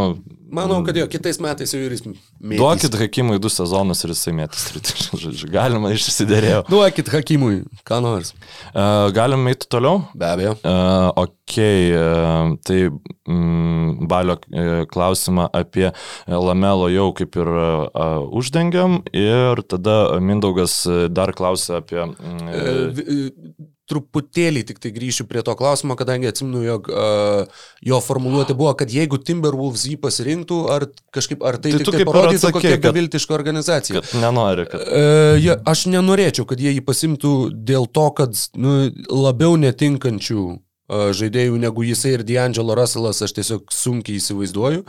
Manau, kad jo, kitais metais jau ir jis mėtys. Duokit Hakimui du sezonus ir jisai mėtys tritaškius, <laughs> žodžiu, galima išsiderėjo. Duokit Hakimui, ką nors. Uh, galim eiti toliau? Be abejo. Uh, ok, uh, tai mm, balio uh, klausimą apie Lamelo jau kaip ir uh, uždengiam ir tada Mindaugas dar klausė apie... Uh, truputėlį tik tai grįšiu prie to klausimo, kadangi atsimenu, jog uh, jo formuluotė buvo, kad jeigu Timberwolves jį pasirinktų, ar kažkaip, ar tai, tai, tai parodytų, kokia beviltiška organizacija. Nenori, kad. Uh, ja, aš nenorėčiau, kad jie jį pasimtų dėl to, kad nu, labiau netinkančių žaidėjų negu jisai ir D'Angelo Russellas, aš tiesiog sunkiai įsivaizduoju.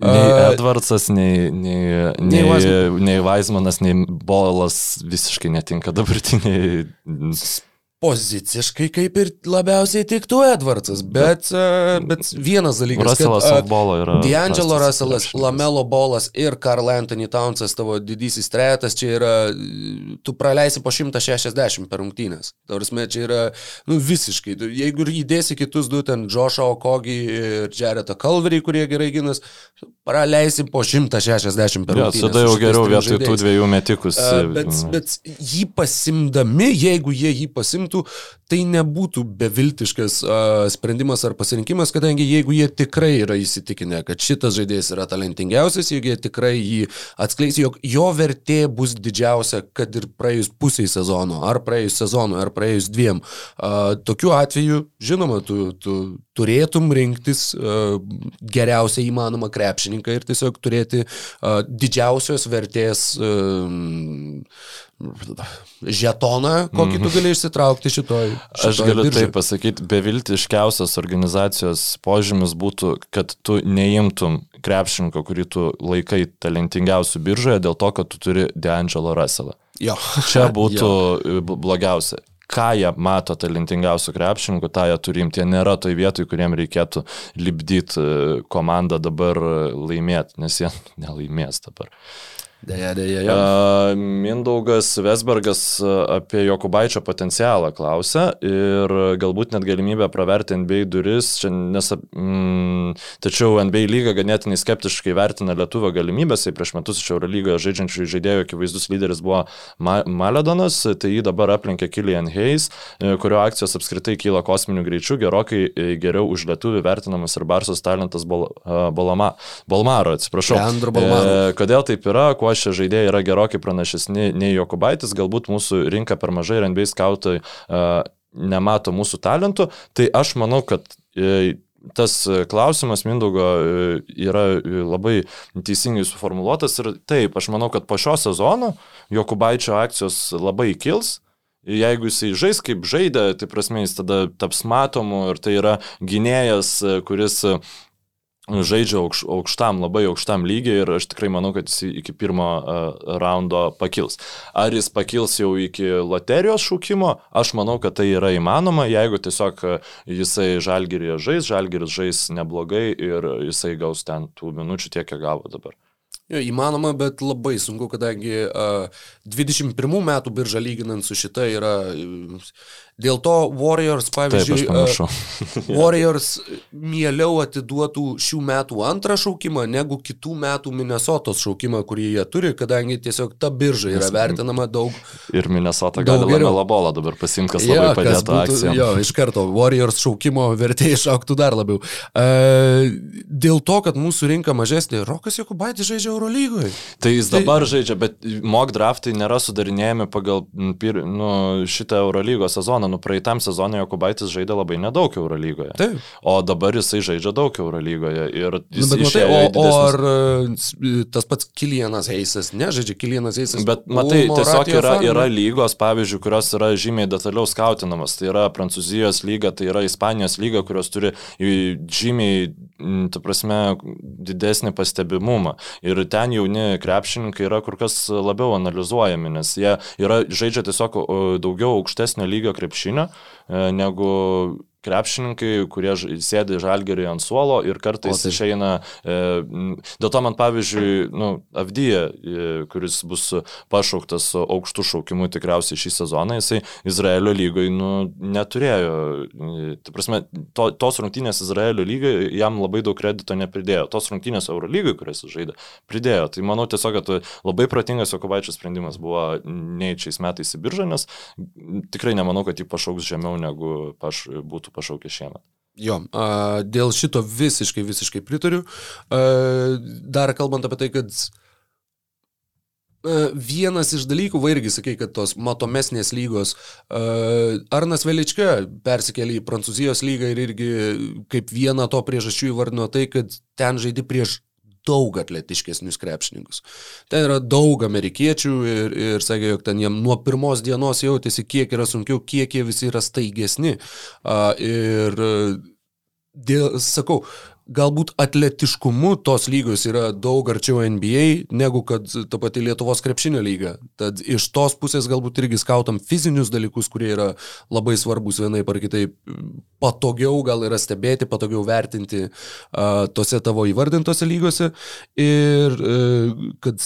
Nei Edwardsas, nei, nei, nei, nei, Weismanas, nei Bolas visiškai netinka dabartiniai poziciškai kaip ir labiausiai tiktų Edvardsas, bet, bet, bet vienas dalykas, Russellas kad uh, D'Angelo Russellas, Lamelo Bolas ir Karl Anthony Townsas, tavo didysis trejetas, čia yra, tu praleisi po 160 per rungtynės. Tavarsime, čia yra, nu visiškai, jeigu įdėsi kitus du, ten Joshua Okogi ir Jaretą Kalverį, kurie gerai ginas, praleisi po 160 per rungtynės. Ja, tada jau geriau vietoj tų dviejų metikus. Uh, bet, bet jį pasimdami, jeigu jie jį pasimtų, momentų tai nebūtų beviltiškas uh, sprendimas ar pasirinkimas, kadangi jeigu jie tikrai yra įsitikinę, kad šitas žaidėjas yra talentingiausias, jeigu jie tikrai jį atskleis, jog jo vertė bus didžiausia, kad ir praėjus pusiai sezono, ar praėjus sezono, ar praėjus dviem. Uh, tokiu atveju, žinoma, tu, tu turėtum rinktis uh, geriausią įmanomą krepšininką ir tiesiog turėti uh, didžiausios vertės uh, žetoną, kokį tu mhm. gali išsitraukti šitoj. šitoj Aš galiu biržai. tai pasakyti, beviltiškiausias organizacijos požymis būtų, kad tu neimtum krepšininko, kurį tu laikai talentingiausių biržoje dėl to, kad tu turi D'Angelo Russellą. Jo. Čia <laughs> būtų blogiausia ką jie mato talentingiausių krepšininkų, tą jie turim. Tie nėra toj vietoj, kuriem reikėtų libdyti e, komandą dabar laimėti, nes jie <laughs> nelaimės dabar. Deja, deja, deja. Mindaugas Vesbergas apie Jokubaičio potencialą klausia ir galbūt net galimybę praverti NBA duris, čia nes, mm, tačiau NBA lyga ganėtinai skeptiškai vertina lietuvio galimybės, tai prieš metus iš Eurolygoje žaidžiančių žaidėjų akivaizdus lyderis buvo Ma Maledonas, tai jį dabar aplenkė Kilian Hayes, e, kurio akcijos apskritai kyla kosminiu greičiu, gerokai e, geriau už lietuvį vertinamas ir Barsos talentas Bol, Bolama, Bolmaro, atsiprašau. Leandro Bolmaro. E, kodėl taip yra, kuo šie žaidėjai yra gerokai pranašesni nei Jokubaitis, galbūt mūsų rinka per mažai ir NBA skautai uh, nemato mūsų talentų, tai aš manau, kad uh, tas klausimas Mindaugo yra labai teisingai suformuoluotas ir taip, aš manau, kad po šio sezono Jokubaičio akcijos labai kils. Jeigu jisai žais kaip žaidė, tai prasme jis tada taps matomu ir tai yra gynėjas, kuris žaidžia aukš, aukštam, labai aukštam lygiai ir aš tikrai manau, kad jis iki pirmo uh, raundo pakils. Ar jis pakils jau iki loterijos šaukimo, aš manau, kad tai yra įmanoma, jeigu tiesiog jisai žalgirėje žais, žalgiris žais neblogai ir jisai gaus ten tų minučių tiek, kiek gavo dabar. Jo, įmanoma, bet labai sunku, kadangi uh, 21 metų birža lyginant su šita yra Dėl to Warriors, pavyzdžiui, Taip, <laughs> Warriors mieliau atiduotų šių metų antrą šaukimą negu kitų metų Minnesotos šaukimą, kurį jie turi, kadangi tiesiog ta birža yra vertinama daug. Ir Minnesota gali geriau labolą dabar pasimti, kas labai padėtų akcijom. Jo, iš karto Warriors šaukimo vertė <laughs> išauktų dar labiau. Uh, dėl to, kad mūsų rinka mažesnė, Rokas Jokubaitis žaidžia Eurolygoje. Tai jis tai... dabar žaidžia, bet mock draftai nėra sudarinėjami pagal nu, šitą Eurolygos sezoną sezoną, nu praeitam sezonui Jokubaitis žaidė labai nedaug Eurolygoje. Taip. O dabar jisai žaidžia daug Eurolygoje. Ir jis nu, matai, o, didesnis... o ar e, tas pats Kilianas Eisas, nežaidžia Kilianas Eisas. Bet matai, tiesiog yra, yra lygos, pavyzdžiui, kurios yra žymiai detaliau skautinamas. Tai yra Prancūzijos lyga, tai yra Ispanijos lyga, kurios turi žymiai, ta prasme, didesnį pastebimumą. Ir ten jauni krepšininkai yra kur kas labiau analizuojami, nes jie yra, žaidžia tiesiog daugiau aukštesnio lygio krepšinio e, negu krepšininkai, kurie sėdi žalgeriai ant suolo ir kartais o, tai. išeina. E, dėl to man pavyzdžiui, nu, Avdyje, kuris bus pašauktas aukštų šaukimų tikriausiai šį sezoną, jisai Izraelio lygoje nu, neturėjo. Tai prasme, to, tos rungtynės Izraelio lygoje jam labai daug kredito nepridėjo. Tos rungtynės Euro lygoje, kurias jis žaidė, pridėjo. Tai manau tiesiog, kad labai protingas Jokubaičio sprendimas buvo neįčiais metais į biržą, nes tikrai nemanau, kad jį pašauks žemiau negu paš, būtų būtų pašaukęs šiemet. Jo, dėl šito visiškai, visiškai pritariu. Dar kalbant apie tai, kad vienas iš dalykų, va irgi sakai, kad tos matomesnės lygos, Arnas Velička persikėlė į Prancūzijos lygą ir irgi kaip vieną to priežasčių įvardino tai, kad ten žaidži prieš daug atletiškesnius krepšininkus. Ten yra daug amerikiečių ir, ir sakė, jog ten jiem nuo pirmos dienos jautėsi, kiek yra sunkiau, kiek jie visi yra staigesni. Uh, ir, dėl, sakau, galbūt atletiškumu tos lygos yra daug arčiau NBA negu kad ta pati Lietuvos krepšinio lyga. Tad iš tos pusės galbūt irgi skautam fizinius dalykus, kurie yra labai svarbus vienai par kitaip. Patogiau gal yra stebėti, patogiau vertinti uh, tose tavo įvardintose lygose ir uh, kad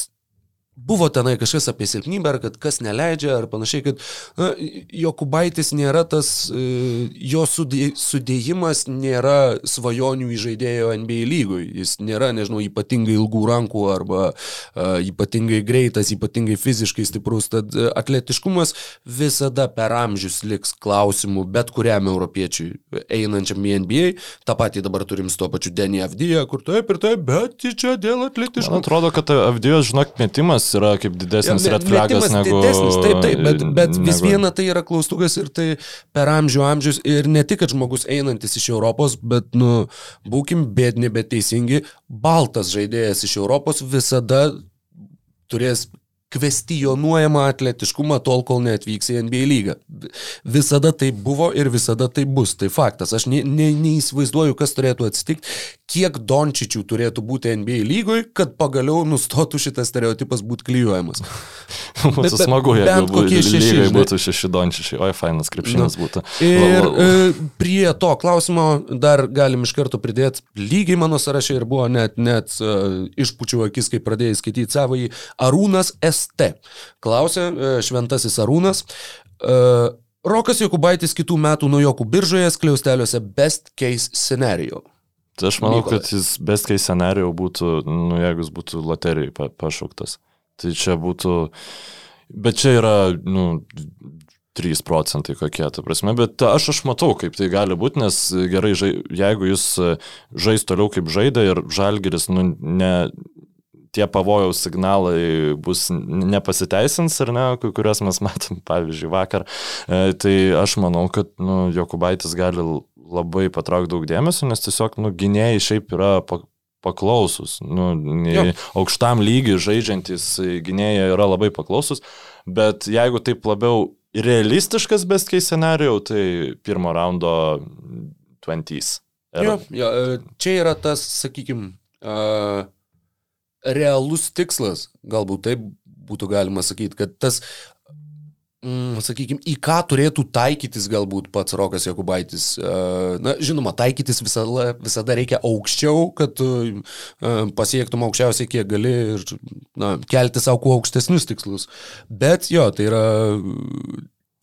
buvo tenai kažkas apie silpnybę, ar kad kas neleidžia, ar panašiai, kad na, Jokubaitis nėra tas, e, jo sudė, sudėjimas nėra svajonių įžaidėjo NBA lygui. Jis nėra, nežinau, ypatingai ilgų rankų arba uh, ypatingai greitas, ypatingai fiziškai stiprus. Tad uh, atletiškumas visada per amžius liks klausimų bet kuriam europiečiui einančiam į NBA. Ta pati dabar turim su to pačiu Denį Avdiją, kur taip ir taip, bet čia dėl atletiškumo. Man atrodo, kad Avdijos, žinok, metimas yra kaip didesnis ja, red flagas negu... Didesnis, taip, taip, bet, bet negu... vis viena tai yra klaustukas ir tai per amžių amžius ir ne tik, kad žmogus einantis iš Europos, bet, nu, būkim bėdni, bet teisingi, baltas žaidėjas iš Europos visada turės kvestionuojama atletiškumą tol, kol neatvyks į NBA lygą. Visada tai buvo ir visada tai bus. Tai faktas. Aš ne, ne, neįsivaizduoju, kas turėtų atsitikti, kiek Dončičių turėtų būti NBA lygoje, kad pagaliau nustotų šitas stereotipas <laughs> būtų klyjuojamas. Būtų bet, smagu, jeigu būtų lygai būtų šeši Dončičiai. Oi, fainas krepšinas nu. būtų. Ir e, prie to klausimo dar galim iš karto pridėti, lygiai mano sąraše ir buvo net, net uh, išpučiau akis, kai pradėjai skaityti savo į Arūnas ST. Klausė uh, šventasis Arūnas. Uh, Rokas Jokubaitis kitų metų naujokų biržoje skliausteliuose best case scenario. Tai aš manau, Mykolai. kad jis best case scenario būtų, nu, jeigu jis būtų loterijai pa pašauktas. Tai čia būtų, bet čia yra, nu, 3 procentai kokie, ta prasme, bet aš aš matau, kaip tai gali būti, nes gerai, jeigu jis žais toliau kaip žaidė ir žalgeris, nu, ne, tie pavojaus signalai bus nepasiteisins ar ne, kuriuos mes <laughs> matom, pavyzdžiui, vakar, e, tai aš manau, kad nu, Jokubaitis gali labai patraukti daug dėmesio, nes tiesiog nu, gynėjai šiaip yra paklausus. Nu, aukštam lygiui žaidžiantis gynėjai yra labai paklausus, bet jeigu taip labiau realistiškas best case scenario, tai pirmo raundo 20. Jo, jo, e, čia yra tas, sakykime, uh, realus tikslas, galbūt taip būtų galima sakyti, kad tas mm, sakykime, į ką turėtų taikytis galbūt pats Rokas Jakubaitis. E, na, žinoma, taikytis visada, visada reikia aukščiau, kad e, pasiektum aukščiausiai, kiek gali ir na, kelti savo kuo aukštesnius tikslus. Bet jo, tai yra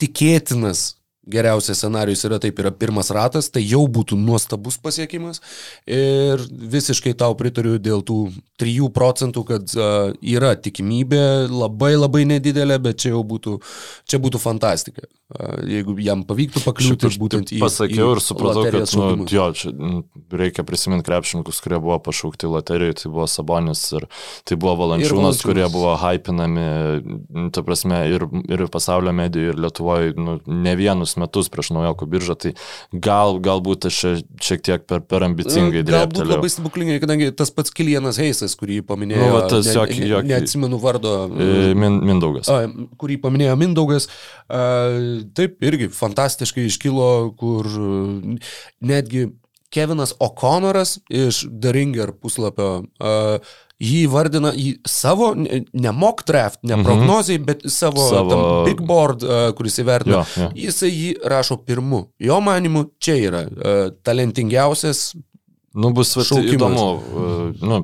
tikėtinas geriausias scenarius yra taip, yra pirmas ratas, tai jau būtų nuostabus pasiekimas. Ir visiškai tau pritariu dėl tų 3 procentų, kad uh, yra tikimybė labai labai nedidelė, bet čia jau būtų, čia būtų fantastika. Uh, jeigu jam pavyktų pakliūti aš būtent į... Pasakiau į ir supratau, kad nu, jo, čia, reikia prisiminti krepšininkus, kurie buvo pašaukti loterijoje, tai buvo Sabonis ir tai buvo Valančiūnas, kurie buvo hypinami, ta prasme, ir, ir pasaulio medijoje, ir Lietuvoje, nu, ne vienus keturis metus prieš naujokų biržą, tai gal, galbūt aš šiek tiek per, per ambicingai dirbau. Galbūt labai stebuklingai, kadangi tas pats Kilianas Heisas, kurį paminėjo, nu, va, tas, ne, jok, jok, neatsimenu vardo. E, min, Mindaugas. A, kurį paminėjo Mindaugas. A, taip, irgi fantastiškai iškilo, kur netgi Kevinas O'Connoras iš The Ringer puslapio uh, jį vardina į savo, ne mock draft, ne mhm. prognozijai, bet savo, savo... big board, uh, kuris įvertino. Jo, jo. Jisai jį rašo pirmu. Jo manimu, čia yra uh, talentingiausias. Nu, bus vat, įdomu. Uh, nu,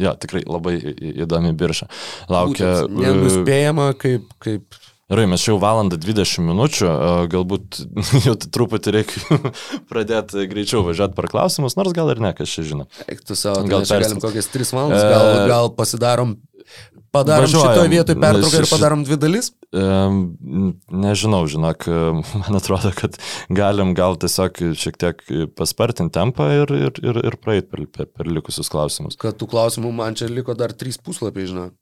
ja, tikrai labai įdomi birža. Laukia. Būtent, nenuspėjama, kaip, kaip Gerai, mes jau valandą 20 minučių, galbūt <laughs> jau truputį reikia <laughs> pradėti greičiau važiuoti per klausimus, nors gal ir ne, kas čia žino. Eik tu savo, gal pers... galim kokias 3 valandas, gal, e, gal pasidarom Padarom Važiuojam. šitoje vietoje pertrauką ir padarom dvi dalis? E, nežinau, žinok, man atrodo, kad galim gal tiesiog šiek tiek paspartinti tempą ir, ir, ir, ir praeiti per, per, per likusius klausimus. Kad tų klausimų man čia liko dar trys puslapiai, žinok.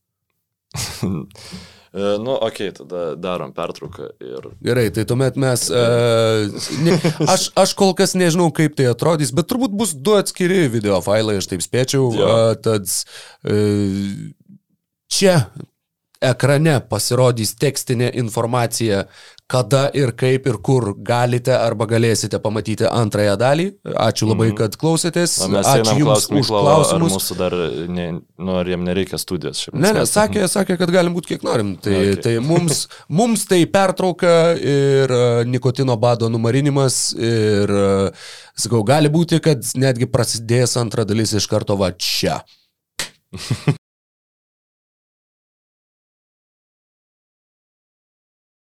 <laughs> E, nu, okei, okay, tada darom pertrauką ir... Gerai, tai tuomet mes... Uh, ne, aš, aš kol kas nežinau, kaip tai atrodys, bet turbūt bus du atskiri video failai, aš taip spėčiau. Uh, tad uh, čia ekrane pasirodys tekstinė informacija kada ir kaip ir kur galite arba galėsite pamatyti antrąją dalį. Ačiū labai, mm. kad klausėtės. Na, Ačiū Jums už klausimus. Mūsų dar, ne, nu, ar jiem nereikia studijos šiaip. Ne, ne, sakė, sakė, kad galim būti kiek norim. Tai, okay. tai mums, mums tai pertrauka ir uh, nikotino bado numarinimas ir, uh, sakau, gali būti, kad netgi prasidės antra dalis iš karto va čia. <laughs>